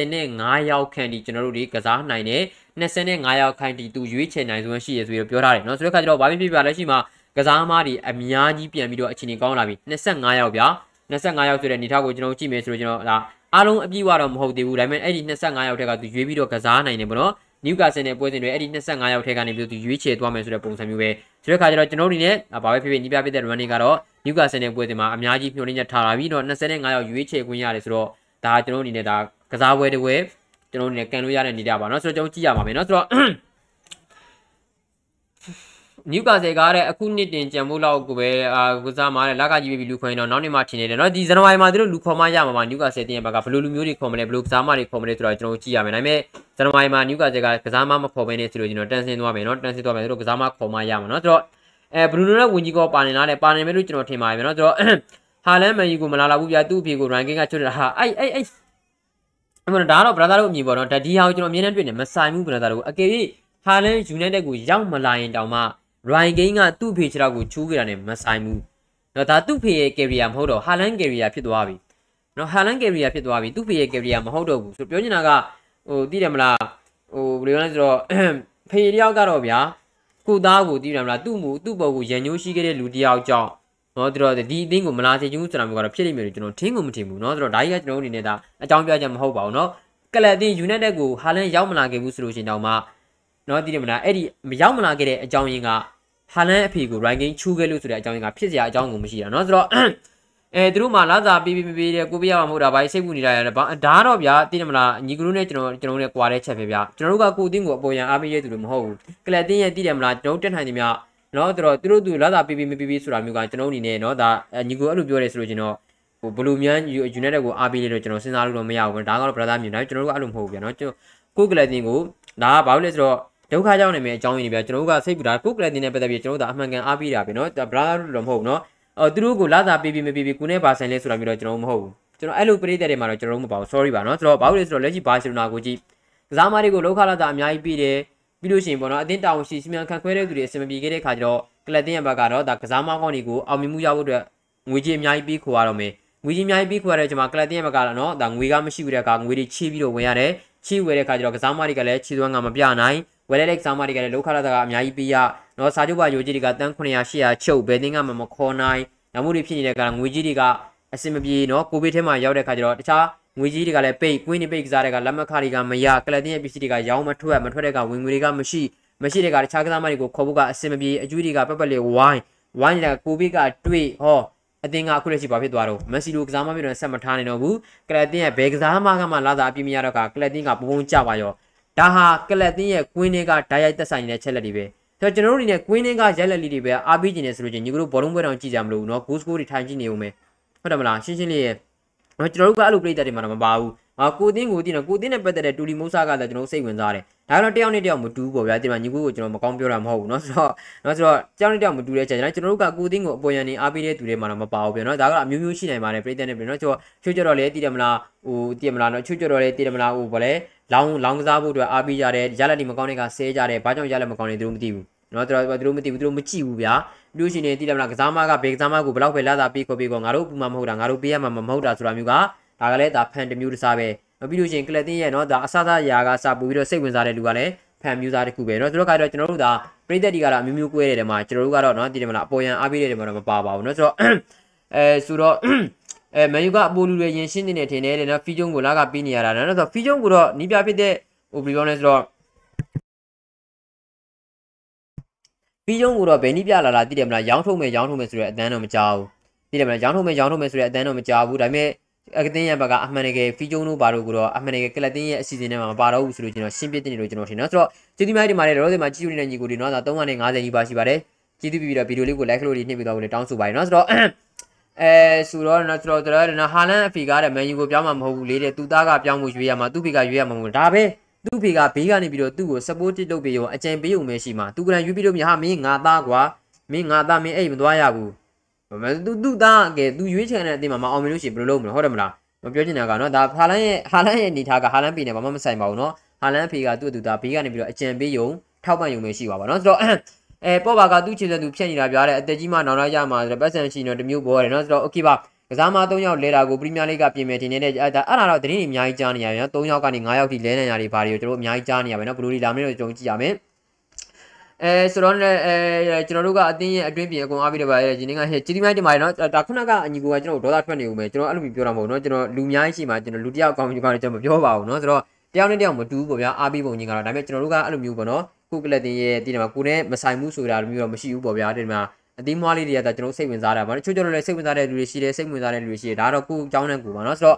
25ရောက်ခန့်ဒီကျွန်တော်တို့ဒီကစားနိုင်တယ်25ရောက်ခန့်ဒီသူရွေးချယ်နိုင်စွမ်းရှိရဆိုပြီးပြောထားတယ်เนาะဆိုတဲ့ခါကျတော့ဘာဖြစ်ဖြစ်ပါလဲရှိမှာကစားမတွေအများကြီးပြန်ပြီးတော့အခြေအနေကောင်းလာပြီ25ရောက်ဗျာ25ရောက်ဆိုတဲ့အနေထားကိုကျွန်တော်ကြည့်မယ်ဆိုတော့ကျွန်တော်ဒါ အားလုံးအပြည့်ဝတော့မဟုတ်သေးဘူးဒါပေမဲ့အဲ့ဒီ25ရောက်ထက်ကသူရွေးပြီးတော့ကစားနိုင်တယ်ပေါ့နော်နျူကာဆယ်နဲ့ပွဲစဉ်တွေအဲ့ဒီ25ရောက်ထဲကနေပြီးသူရွေးချယ်သွားမယ်ဆိုတဲ့ပုံစံမျိုးပဲဆိုတဲ့ခါကျတော့ကျွန်တော်တို့အနေနဲ့ဘာပဲဖြစ်ဖြစ်ညီပြဖြစ်တဲ့ running ကတော့နျူကာဆယ်နဲ့ပွဲစဉ်မှာအများကြီးမျှော်လင့်ချက်ထားလာပြီးတော့25ရောက်ရွေးချယ်ခွင့်ရတယ်ဆိုတော့ဒါကျွန်တော်တို့အနေနဲ့ဒါကစားပွဲတွေကျွန်တော်တို့အနေနဲ့ကန်လို့ရတဲ့နေရာပါเนาะဆိုတော့ကျွန်တော်ကြည့်ရပါမယ်เนาะဆိုတော့ နျူကာဆယ်ကားတဲ့အခုနှစ်တင်ကြံဖို့လောက်ကိုပဲအာကစားမှာတဲ့လက်ကကြီးပြီလူခွင်တော့နောက်နေ့မှထင်နေတယ်เนาะဒီဇန်နဝါရီမှာသူတို့လူခေါ်မှရမှာမှာနျူကာဆယ်တင်ရဲ့ဘက်ကဘယ်လိုလူမျိုးတွေခေါ်မလဲဘယ်လိုကစားမတွေခေါ်မလဲဆိုတော့ကျွန်တော်ကြည့်ရမယ်ဒါပေမဲ့ဇန်နဝါရီမှာနျူကာဆယ်ကကစားမမခေါ်ဘဲနေဆိုလို့ကျွန်တော်တန်ဆင်းသွားမယ်เนาะတန်ဆင်းသွားမယ်သူတို့ကစားမခေါ်မှရမှာเนาะဆိုတော့အဲဘရူနိုနဲ့ဝင်ကြီးကောပါနေလားတဲ့ပါနေမယ်လို့ကျွန်တော်ထင်ပါတယ်เนาะဆိုတော့ဟာလန်မန်ယူကိုမလာလာဘူးဗျာသူ့အဖေကို ranking ကချွတ်တာဟာအဲ့အဲ့အဲ့အမှန်ဒါတော့ brother တို့အမြင်ပေါ့နော်ဒါဒီဟာကိုကျွန်တော်အမြင်နဲ့တွေ့နေမဆိုင်ဘူး brother တို့အကယ်၍ဟာလန် United ကိုရောက်မလာရင်တောင်မှ Ryan Kane ကသူ့ဖေခြေထောက်ကိုချူးခဲ့တာနဲ့မဆိုင်ဘူး။နော်ဒါသူ့ဖေရဲ့ career မဟုတ်တော့ Haaland career ဖြစ်သွားပြီ။နော် Haaland career ဖြစ်သွားပြီသူ့ဖေရဲ့ career မဟုတ်တော့ဘူးဆိုပြောချင်တာကဟိုသိတယ်မလားဟိုဘယ်လိုလဲဆိုတော့ဖေတယောက်ကတော့ဗျာကိုသားကိုသိတယ်မလားသူ့မူသူ့ဘော်ကိုရန်ညိုးရှိခဲ့တဲ့လူတယောက်ကြောင့်နော်တို့တော့ဒီအသင်းကိုမလာစေချင်ဘူးဆိုတာမျိုးကတော့ဖြစ်လိမ့်မယ်လို့ကျွန်တော်ထင်ကိုမထင်ဘူးเนาะဆိုတော့ဒါကြီးကကျွန်တော်အနေနဲ့ဒါအကြောင်းပြချက်မဟုတ်ပါဘူးเนาะကလပ်အသင်း United ကိုဟာလန်ရောက်မလာခဲ့ဘူးဆိုလို့ရှိရင်တော့မှเนาะသိတယ်မလားအဲ့ဒီမရောက်မလာခဲ့တဲ့အကြောင်းရင်းက ဟာလန်အဖေကို ranking ချူးခဲ့လို့ဆိုတဲ့အကြောင်းရင်းကဖြစ်စရာအကြောင်းကိုမရှိတာเนาะဆိုတော့အဲသူတို့မှလာစာပေးပေးပေးတဲ့ကိုပြရမှာမဟုတ်တာဘာစိတ်ပူနေတာရဒါတော့ဗျာသိတယ်မလားညီကလူနဲ့ကျွန်တော်ကျွန်တော်နဲ့ကွာတဲ့ချက်ပဲဗျာကျွန်တော်တို့ကကိုအတင်းကိုအပေါ်ရန်အားပေးရသူတွေမဟုတ်ဘူးကလပ်တင်းရဲ့သိတယ်မလားကျွန်တော်တက်နိုင်တယ်များ နော်သူတို့သူတို့သူလာတာပြီးပြီးမပြီးပြီးဆိုတာမျိုးကကျွန်တော်အနေနဲ့နော်ဒါညီကိုအဲ့လိုပြောရဲဆိုလို့ကျွန်တော်ဟိုဘလူးမြန် United ကိုအားပေးလို့ကျွန်တော်စဉ်းစားလို့တော့မရဘူးဒါကတော့ brother မျိုးနော်ကျွန်တော်တို့ကအဲ့လိုမဟုတ်ဘူးဗျာနော်ကျွန်တော်ကိုကလတင်ကိုဒါကဘာလို့လဲဆိုတော့ ဒုက္ခကြောင့်နေမယ်အကြောင်းရင်းတွေဗျာကျွန်တော်တို့ကစိတ်ပူတာကိုကလတင်နဲ့ပတ်သက်ပြီးကျွန်တော်တို့ကအမှန်ကန်အားပေးတာပဲနော်ဒါ brother တို့တော့မဟုတ်ဘူးနော်အော်သူတို့ကိုလာတာပြီးပြီးမပြီးပြီးကိုနဲ့ပါဆိုင်လဲဆိုတာမျိုးတော့ကျွန်တော်မဟုတ်ဘူးကျွန်တော်အဲ့လိုပရိသတ်တွေမှာတော့ကျွန်တော်တို့မပါဘူး sorry ပါနော်ဆိုတော့ဘာလို့လဲဆိုတော့လက်ရှိဘာစီလိုနာကိုကြည့်ကစားမတွေကိုလောက်ခလာတာအများကြီးပြီးတယ်ပြီးလို့ရှိရင်ပေါ့နော်အတင်းတောင်ရှိစီမံခန့်ခွဲတဲ့သူတွေအဆင်မပြေခဲ့တဲ့ခါကျတော့ကလပ်တင်ရဘက်ကတော့ဒါကစားမကောင်းတွေကိုအောင်မြင်မှုရဖို့အတွက်ငွေကြေးအများကြီးပြီးခေါ်ရတော့မယ်ငွေကြီးအများကြီးပြီးခေါ်ရတဲ့ချိန်မှာကလပ်တင်ရဘက်ကတော့နော်ဒါငွေကမရှိဘူးတဲ့အခါငွေတွေချီးပြီးတော့ဝင်ရတယ်ချီးဝယ်တဲ့ခါကျတော့ကစားမတွေကလည်းချီးသွမ်းကမပြနိုင် ဝယ်တဲ့ကစားမတွေကလည်းလောက်ခလာတာကအများကြီးပြီးရနော်စာချုပ်ပါရိုကြီးတွေကတန်း900 800ချုပ်ဘယ်တင်းကမှမခေါ်နိုင်နောက်မှုတွေဖြစ်နေတဲ့ကငွေကြီးတွေကအဆင်မပြေနော်ကိုဗစ်ထဲမှာရောက်တဲ့ခါကျတော့တခြားငွေကြီးတွေကလည်းပိတ်ကွင်းနေပိတ်ကစားတဲ့ကလက်မခါတွေကမရကလပ်တင်ရဲ့ပစ္စည်းတွေကရောင်းမထွက်မထွက်တဲ့ကဝင်ငွေတွေကမရှိမရှိတဲ့ကတခြားကစားမတွေကိုခေါ်ဖို့ကအဆင်မပြေအကျွေးတွေကပက်ပက်လေးဝိုင်းဝိုင်းနေတာကိုဗစ်ကတွေ့ဟောအတင်းကအခုလက်ရှိဘာဖြစ်သွားတော့မက်ဆီလိုကစားမမျိုးတော့ဆက်မထားနိုင်တော့ဘူးကလပ်တင်ရဲ့ဘယ်ကစားမကမှလာတာအပြည့်မရတော့ကကလပ်တင်ကပုံပုံကြပါရော ဒါဟာကလပ်တင်ရဲ့ကွင်းတွေကဓာတ်ရိုက်သက်ဆိုင်နေတဲ့ချက်လက်တွေပဲဆိုတော့ကျွန်တော်တို့အနေနဲ့ကွင်းတွေကရက်လက်လေးတွေပဲအားပေးနေတယ်ဆိုလို့ချင်းညီတို့ဘောလုံးပွဲတောင်ကြည့်ကြမလို့နော်ဂိုးစကိုးတွေထိုင်ကြည့်နေဦးမယ်ဟုတ်တယ်မလားရှင်းရှင်းလေးရဲ့ကျွန်တော်တို့ကအဲ့လိုပြိတ္တတွေမှာတော့မပါဘူးအာကိုတင်းကိုတင်းတော့ကိုတင်းနဲ့ပတ်သက်တဲ့တူလီမိုးစားကလည်းကျွန်တော်စိတ်ဝင်စားတယ်ဒါကတော့တယောက်နဲ့တယောက်မတူဘူးပေါ့ဗျာဒီမှာညီကိုကိုကျွန်တော်မကောင်းပြောတာမဟုတ်ဘူးเนาะဆိုတော့เนาะဆိုတော့တယောက်နဲ့တယောက်မတူတဲ့ချက်ကျွန်တော်တို့ကကိုတင်းကိုအပေါ်ယံနေအားပေးတဲ့သူတွေမှာတော့မပါဘူးဗျာเนาะဒါကတော့အမျိုးမျိုးရှိနိုင်ပါတယ်ပြိတ္တနဲ့ပြเนาะကျွန်တော်ချိုးကြတော့လေတည်တယ်မလားဟိုတည်မလားเนาะချိုးကြတော့လေတည်တယ်မလားဟိုဗောလေ လောင်းလောင်းကစားဖို့အတွက်အားပေးကြတယ်ရလက်ဒီမကောင်းတဲ့ကဆဲကြတယ်ဘာကြောင့်ရလက်မကောင်းနေသူတို့မသိဘူးเนาะသူတို့မသိဘူးသူတို့မကြည့်ဘူးဗျာပြီးရှင်နေတည်တယ်မလားကစားမကဘေကစားမကိုဘယ်လောက်ပဲလာတာပေးခေါ်ပေးခေါ်ငါတို့ပူမှာမဟုတ်တာငါတို့ပေးရမှာမဟုတ်တာဆိုတာမျိုးကဒါကလည်းဒါဖန်တမျိုးတစ်စားပဲပြီးလို့ရှိရင်ကလတင်ရဲ့เนาะဒါအစသာရာကစပူပြီးတော့စိတ်ဝင်စားတဲ့လူကလည်းဖန်မျိုးသားတစ်ခုပဲเนาะသူတို့ကတော့ကျွန်တော်တို့ဒါပရိသတ်တွေကတော့အမျိုးမျိုးကွဲတဲ့တဲမှာကျွန်တော်တို့ကတော့เนาะဒီတယ်မလားအပေါ်ယံအားပေးတဲ့တဲမှာတော့မပါပါဘူးเนาะဆိုတော့အဲဆိုတော့ အဲမန်ယူကအပိုလူတွေရင်ရှင်းနေတယ်ထင်တယ်တဲ့နော်ဖီဂျုံကိုလာကပေးနေရတာနော်ဆိုတော့ဖီဂျုံကတော့နီးပြဖြစ်တဲ့ဟိုဘယ်ပြောလဲဆိုတော့ဖီဂျုံကတော့ဘယ်နီးပြလာလာသိတယ်မလားရောင်းထုတ်မယ်ရောင်းထုတ်မယ်ဆိုတဲ့အတန်းတော့မကြောက်ဘူးသိတယ်မလားရောင်းထုတ်မယ်ရောင်းထုတ်မယ်ဆိုတဲ့အတန်းတော့မကြောက်ဘူးဒါပေမဲ့အကတင်းရဲ့ဘက်ကအမှန်တကယ်ဖီဂျုံတို့ဘာတို့ကတော့အမှန်တကယ်ကလတင်းရဲ့အစီအစဉ်ထဲမှာမပါတော့ဘူးဆိုလို့ကျွန်တော်ရှင်းပြတင်နေလို့ကျွန်တော်ထင်နော်ဆိုတော့ကျေးဇူးများဒီမှာလည်းတော့ဒီမှာကြည့်ရတဲ့ညီကိုတွေနော်ဒါ350ကြီးပါရှိပါတယ်ကျေးဇူးပြုပြီးတော့ဗီဒီယိုလေးကို like လို့ညှိပြီးတော့လည်းတောင်းဆိုပါတယ်နော်ဆိုတော့ အဲဆိုတော့နော်ဆိုတော့တော်တော်နော်ဟာလန်အဖီကားတဲ့မန်ယူကိုပြောင်းမှာမဟုတ်ဘူးလေတဲ့သူသားကပြောင်းမှုရွေးရမှာသူ့ဖီကရွေးရမှာမဟုတ်ဒါပဲသူ့ဖီကဘေးကနေပြီးတော့သူ့ကို support လုပ်ပြီးရောအကြံပေးုံပဲရှိမှာသူကလည်းရွေးပြီးတော့မြဟာမင်းငါသားကွာမင်းငါသားမင်းအဲ့မသွားရဘူးမသူသူသားကဲသူရွေးချယ်တဲ့အတင်းမှာမအောင်မြင်လို့ရှိရင်ဘယ်လိုလုပ်မလဲဟုတ်တယ်မလားမပြောချင်တာကနော်ဒါဟာလန်ရဲ့ဟာလန်ရဲ့အနေထားကဟာလန်ပေနဲ့ဘာမှမဆိုင်ပါဘူးနော်ဟာလန်ဖေကသူ့အတူသားဘေးကနေပြီးတော့အကြံပေးယုံထောက်ပံ့ယုံပဲရှိပါပါနော်ဆိုတော့ အဲပေါ့ပါကသူ့ခြေစံသူဖြတ်နေတာပြတဲ့အသက်ကြီးမှနောင်လိုက်ရမှာဆိုတော့ပတ်စံရှိနေတော့တမျိုးပေါ်ရတယ်နော်ဆိုတော့ okay ပါကစားမ3ယောက်လဲတာကိုပရီးမီယာလိဂ်ကပြင်မယ်ထင်နေတဲ့အဲ့ဒါအဲ့ဒါတော့တရင်အများကြီးကြားနေရပြန်3ယောက်ကနေ9ယောက်ထိလဲနေရတွေဘာတွေကိုကျွန်တော်အများကြီးကြားနေရပြန်နော်ဘလူးလီလာမင်းတို့ကြုံကြည့်ရမယ်အဲဆိုတော့လည်းအဲကျွန်တော်တို့ကအတင်းရဲ့အတွင်းပြင်အကုန်အားပြီးတော့ပါရဲ့ဒီနေ့ကဟဲ့ကြီးဒီမိုင်းတင်ပါတယ်နော်ဒါခုနကအညီကိုကကျွန်တော်ဒေါသထွက်နေဦးမယ်ကျွန်တော်အဲ့လိုမျိုးပြောတာမဟုတ်နော်ကျွန်တော်လူများရှိမှကျွန်တော်လူတယောက်အကောင်ကြီးကောင်ကျွန်တော်မပြောပါဘူးနော်ဆိုတော့တယောက်နဲ့တယောက်မတူဘူးပေါ့ဗျာအားပြီးပုံကြီးကတော့ဒါပေမဲ့ကျွန်တော်တို့ကအဲ့လိုမျိုးပေါ့နော် ခုကလပ်တင်ရဲ့ဒီမှာကိုနဲ့မဆိုင်မှုဆိုတာလိုမျိုးတော့မရှိဘူးပေါ့ဗျာဒီမှာအသီးမွားလေးတွေကကျွန်တော်စိတ်ဝင်စားတာပါချို့ချို့တော့လည်းစိတ်ဝင်စားတဲ့လူတွေရှိတယ်စိတ်ဝင်စားတဲ့လူတွေရှိတယ်ဒါတော့ကိုအကြောင်းနဲ့ကိုပါနော်ဆိုတော့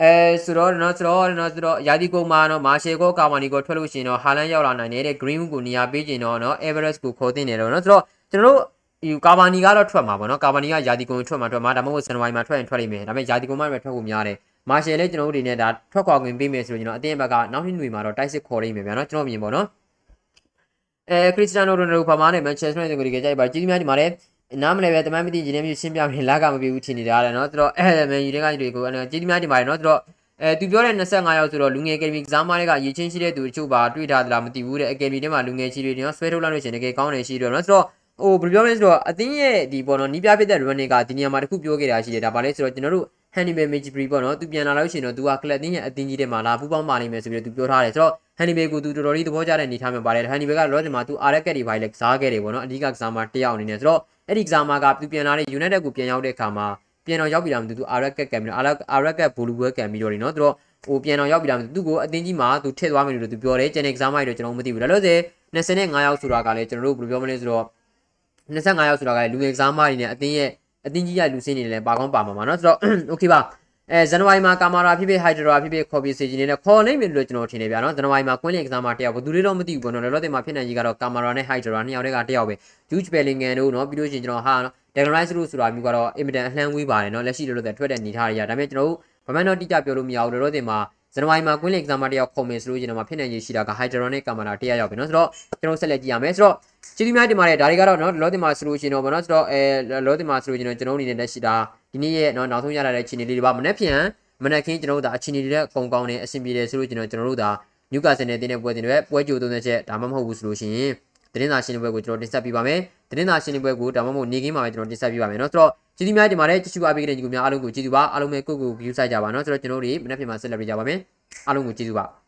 အဲဆိုတော့နော်ဆိုတော့နော်ဆိုတော့ယာဒီကိုမှာနော်မာရှယ်ကိုကာမာနီကိုထွက်လို့ရှိရင်တော့ဟာလန်ရောက်လာနိုင်တယ်တဲ့ green ကိုနေရာပေးခြင်းတော့နော် everest ကိုခေါ်တင်တယ်တော့နော်ဆိုတော့ကျွန်တော်တို့ဒီကာဘာနီကတော့ထွက်မှာပေါ့နော်ကာဘာနီကယာဒီကွန်ထွက်မှာထွက်မှာဒါမှမဟုတ်ဇန်နဝါရီမှာထွက်ရင်ထွက်လိမ့်မယ်ဒါပေမဲ့ယာဒီကွန်မှပဲထွက်ဖို့များတယ်မာရှယ်လည်းကျွန်တော်တို့ဒီနေ့ဒါထွက်ခွာခွင့်ပေးမယ်ဆိုရင်ကျွန်တော်အတင်းဘက်ကနောက်နှစ်ຫນွေမှာတော့တိုက်စစ်ခေါ်လိမ့်မယ်ဗျာနော်ကျွန်တော်မြင်ပေါ့နော် အဲခရစ္စတီယာနိုရိုနယ်ဒိုဖာမာနဲ့မန်ချက်စတာယူနိုက်တက်ကိုကြိုက်ပါကြီးကြီးများဒီမှာလည်းနားမလဲပဲတမန်မသိဂျင်းနေမျိုးရှင်းပြမယ်လာကမပြေဘူးထင်နေတာလေနော်သူတို့အဲမန်ယူတွေကတွေကိုကြီးကြီးများဒီမှာနော်သူတို့အဲသူပြောတဲ့25ယောက်ဆိုတော့လူငယ်အကယ်ဒမီကစားမတွေကရေချင်းရှိတဲ့သူတချို့ပါတွေ့ထားသလားမသိဘူးတဲ့အကယ်ဒမီထဲမှာလူငယ်ကြီးတွေနော်ဆွဲထုတ်လိုက်လို့ရှိရင်တကယ်ကောင်းတယ်ရှိတယ်နော်ဆိုတော့ဟိုဘယ်လိုပြောမလဲဆိုတော့အသင်းရဲ့ဒီပေါ်တော့နီးပြဖြစ်တဲ့ running ကဒီနေရာမှာတခုပြောခဲ့တာရှိတယ်ဒါပါလဲဆိုတော့ကျွန်တော်တို့ Hannibal Majibri ပေါ့နော်သူပြန်လာလို့ရှိရင်တော့သူကကလပ်တင်းရဲ့အသင်းကြီးထဲမှာလာပူးပေါင်းပါလိမ့်မယ်ဆိုပြီးတော့သူပြောထားတယ်ဆိုတော့ ဟန်နီဘေကိုသူတော်တော်လေးသဘောကျတဲ့အနေထားမျိုးပါတယ်ဟန်နီဘေကလော့ဒင်မှာသူအာရက်ကက်တွေပိုင်းလဲကစားခဲ့တယ်ပေါ့နော်အဓိကကစားမတယောက်အနေနဲ့ဆိုတော့အဲ့ဒီကစားမကသူပြန်လာတဲ့ United ကိုပြန်ရောက်တဲ့အခါမှာပြန်တော့ရောက်ပြီလားမသိဘူးသူအာရက်ကက်ကံပြီးတော့အာရက်ကက်ဘူလူဘွဲကံပြီးတော့နေနော်သူတော့ဟိုပြန်တော့ရောက်ပြီလားမသိဘူးသူကိုအတင်းကြီးမှာသူထည့်သွားမယ်လို့သူပြောတယ်ကျန်တဲ့ကစားမတွေတော့ကျွန်တော်မသိဘူးဒါလို့ဆို25ရောက်ဆိုတာကလည်းကျွန်တော်တို့ဘယ်လိုပြောမလဲဆိုတော့25ရောက်ဆိုတာကလည်းလူငယ်ကစားမတွေနဲ့အတင်းရဲ့အတင်းကြီးရလူစင်းနေလည်းပါကောင်းပါမှာပါနော်ဆိုတော့ okay ပါ အဲဇန်နဝါရီမှာကာမာရာဖြစ်ဖြစ်ဟိုက်ဒရာဖြစ်ဖြစ်ခေါ်ပြီးစေချင်နေတဲ့ခေါ်နိုင်ပြီလို့ကျွန်တော်ထင်နေဗျာနော်ဇန်နဝါရီမှာကွင်းလင်ကစားမှာတယောက်ဘယ်သူလေးတော့မသိဘူးပေါ့နော်လောလောဆယ်မှာဖြစ်နိုင်ကြီးကတော့ကာမာရာနဲ့ဟိုက်ဒရာနှစ်ယောက်တည်းကတယောက်ပဲဂျူးချ်ဘယ်လင်ဂန်တို့နော်ပြီးလို့ရှိရင်ကျွန်တော်ဟာနော်ဒက်ဂရိုက်စ်လို့ဆိုတာမျိုးကတော့အင်မတန်အလှမ်းဝေးပါတယ်နော်လက်ရှိလောလောဆယ်ထွက်တဲ့နေထားတွေရဒါပေမဲ့ကျွန်တော်တို့ဘာမှတော့တိကျပြောလို့မရဘူးလောလောဆယ်မှာ ဇန်နဝါရီမှာကွင်းလင်ကစားမှာတယောက်ခေါ်မယ်ဆိုလို့ကျွန်တော်မှာဖြစ်နိုင်ကြီးရှိတာကဟိုက်ဒရာနဲ့ကာမာရာတယောက်ရောက်ပြီနော်ဆိုတော့ကျွန်တော်ဆက်လက်ကြည့်ရမယ်ဆိုတော့ကျေးဇူးများတင်ပါတယ်ဒါတွေကတော့နော်လောလောဆယ်မှာဆိုလို့ရှိရင်တော့ဗောနော်ဆိုတော့အဲလောလောဆယ်မှာဆိုလို့ကျွန်တော်ကျွန်တော်အနေနဲ့လက်ရှိတာဒီနေ့ရဲ့နော်နောက်ဆုံးရလာတဲ့ခြေနေလေးတွေပါမနေ့ဖြန်မနက်ခင်းကျွန်တော်တို့ဒါအချင်းတွေတဲ့အကုန်ကောင်းနေအဆင်ပြေတယ်ဆိုလို့ကျွန်တော်ကျွန်တော်တို့ဒါနျူကာဆယ်နဲ့တင်းတဲ့ပွဲတင်တွေပွဲကြိုသုံးတဲ့ချက်ဒါမှမဟုတ်ဘူးဆိုလို့ရှိရ င်တင်းသာရှင်းတဲ့ပွဲကိုကျွန်တော်တင်ဆက်ပေးပါမယ်တင်းသာရှင်းတဲ့ပွဲကိုဒါမှမဟုတ်နေကင်းမှာပဲကျွန်တော်တင်ဆက်ပေးပါမယ်เนาะဆိုတော့ကျေးဇူးများတင်ပါတယ်ကြည့်ရှုအားပေးတဲ့ညီကိုများအားလုံးကိုကျေးဇူးပါအားလုံးပဲကိုယ့်ကို view ဆိုင်ကြပါเนาะဆိုတော့ကျွန်တော်တို့ဒီမနက်ဖြန်မှာဆက်လက်ပြကြပါမယ်အားလုံးကိုကျေးဇူးပါ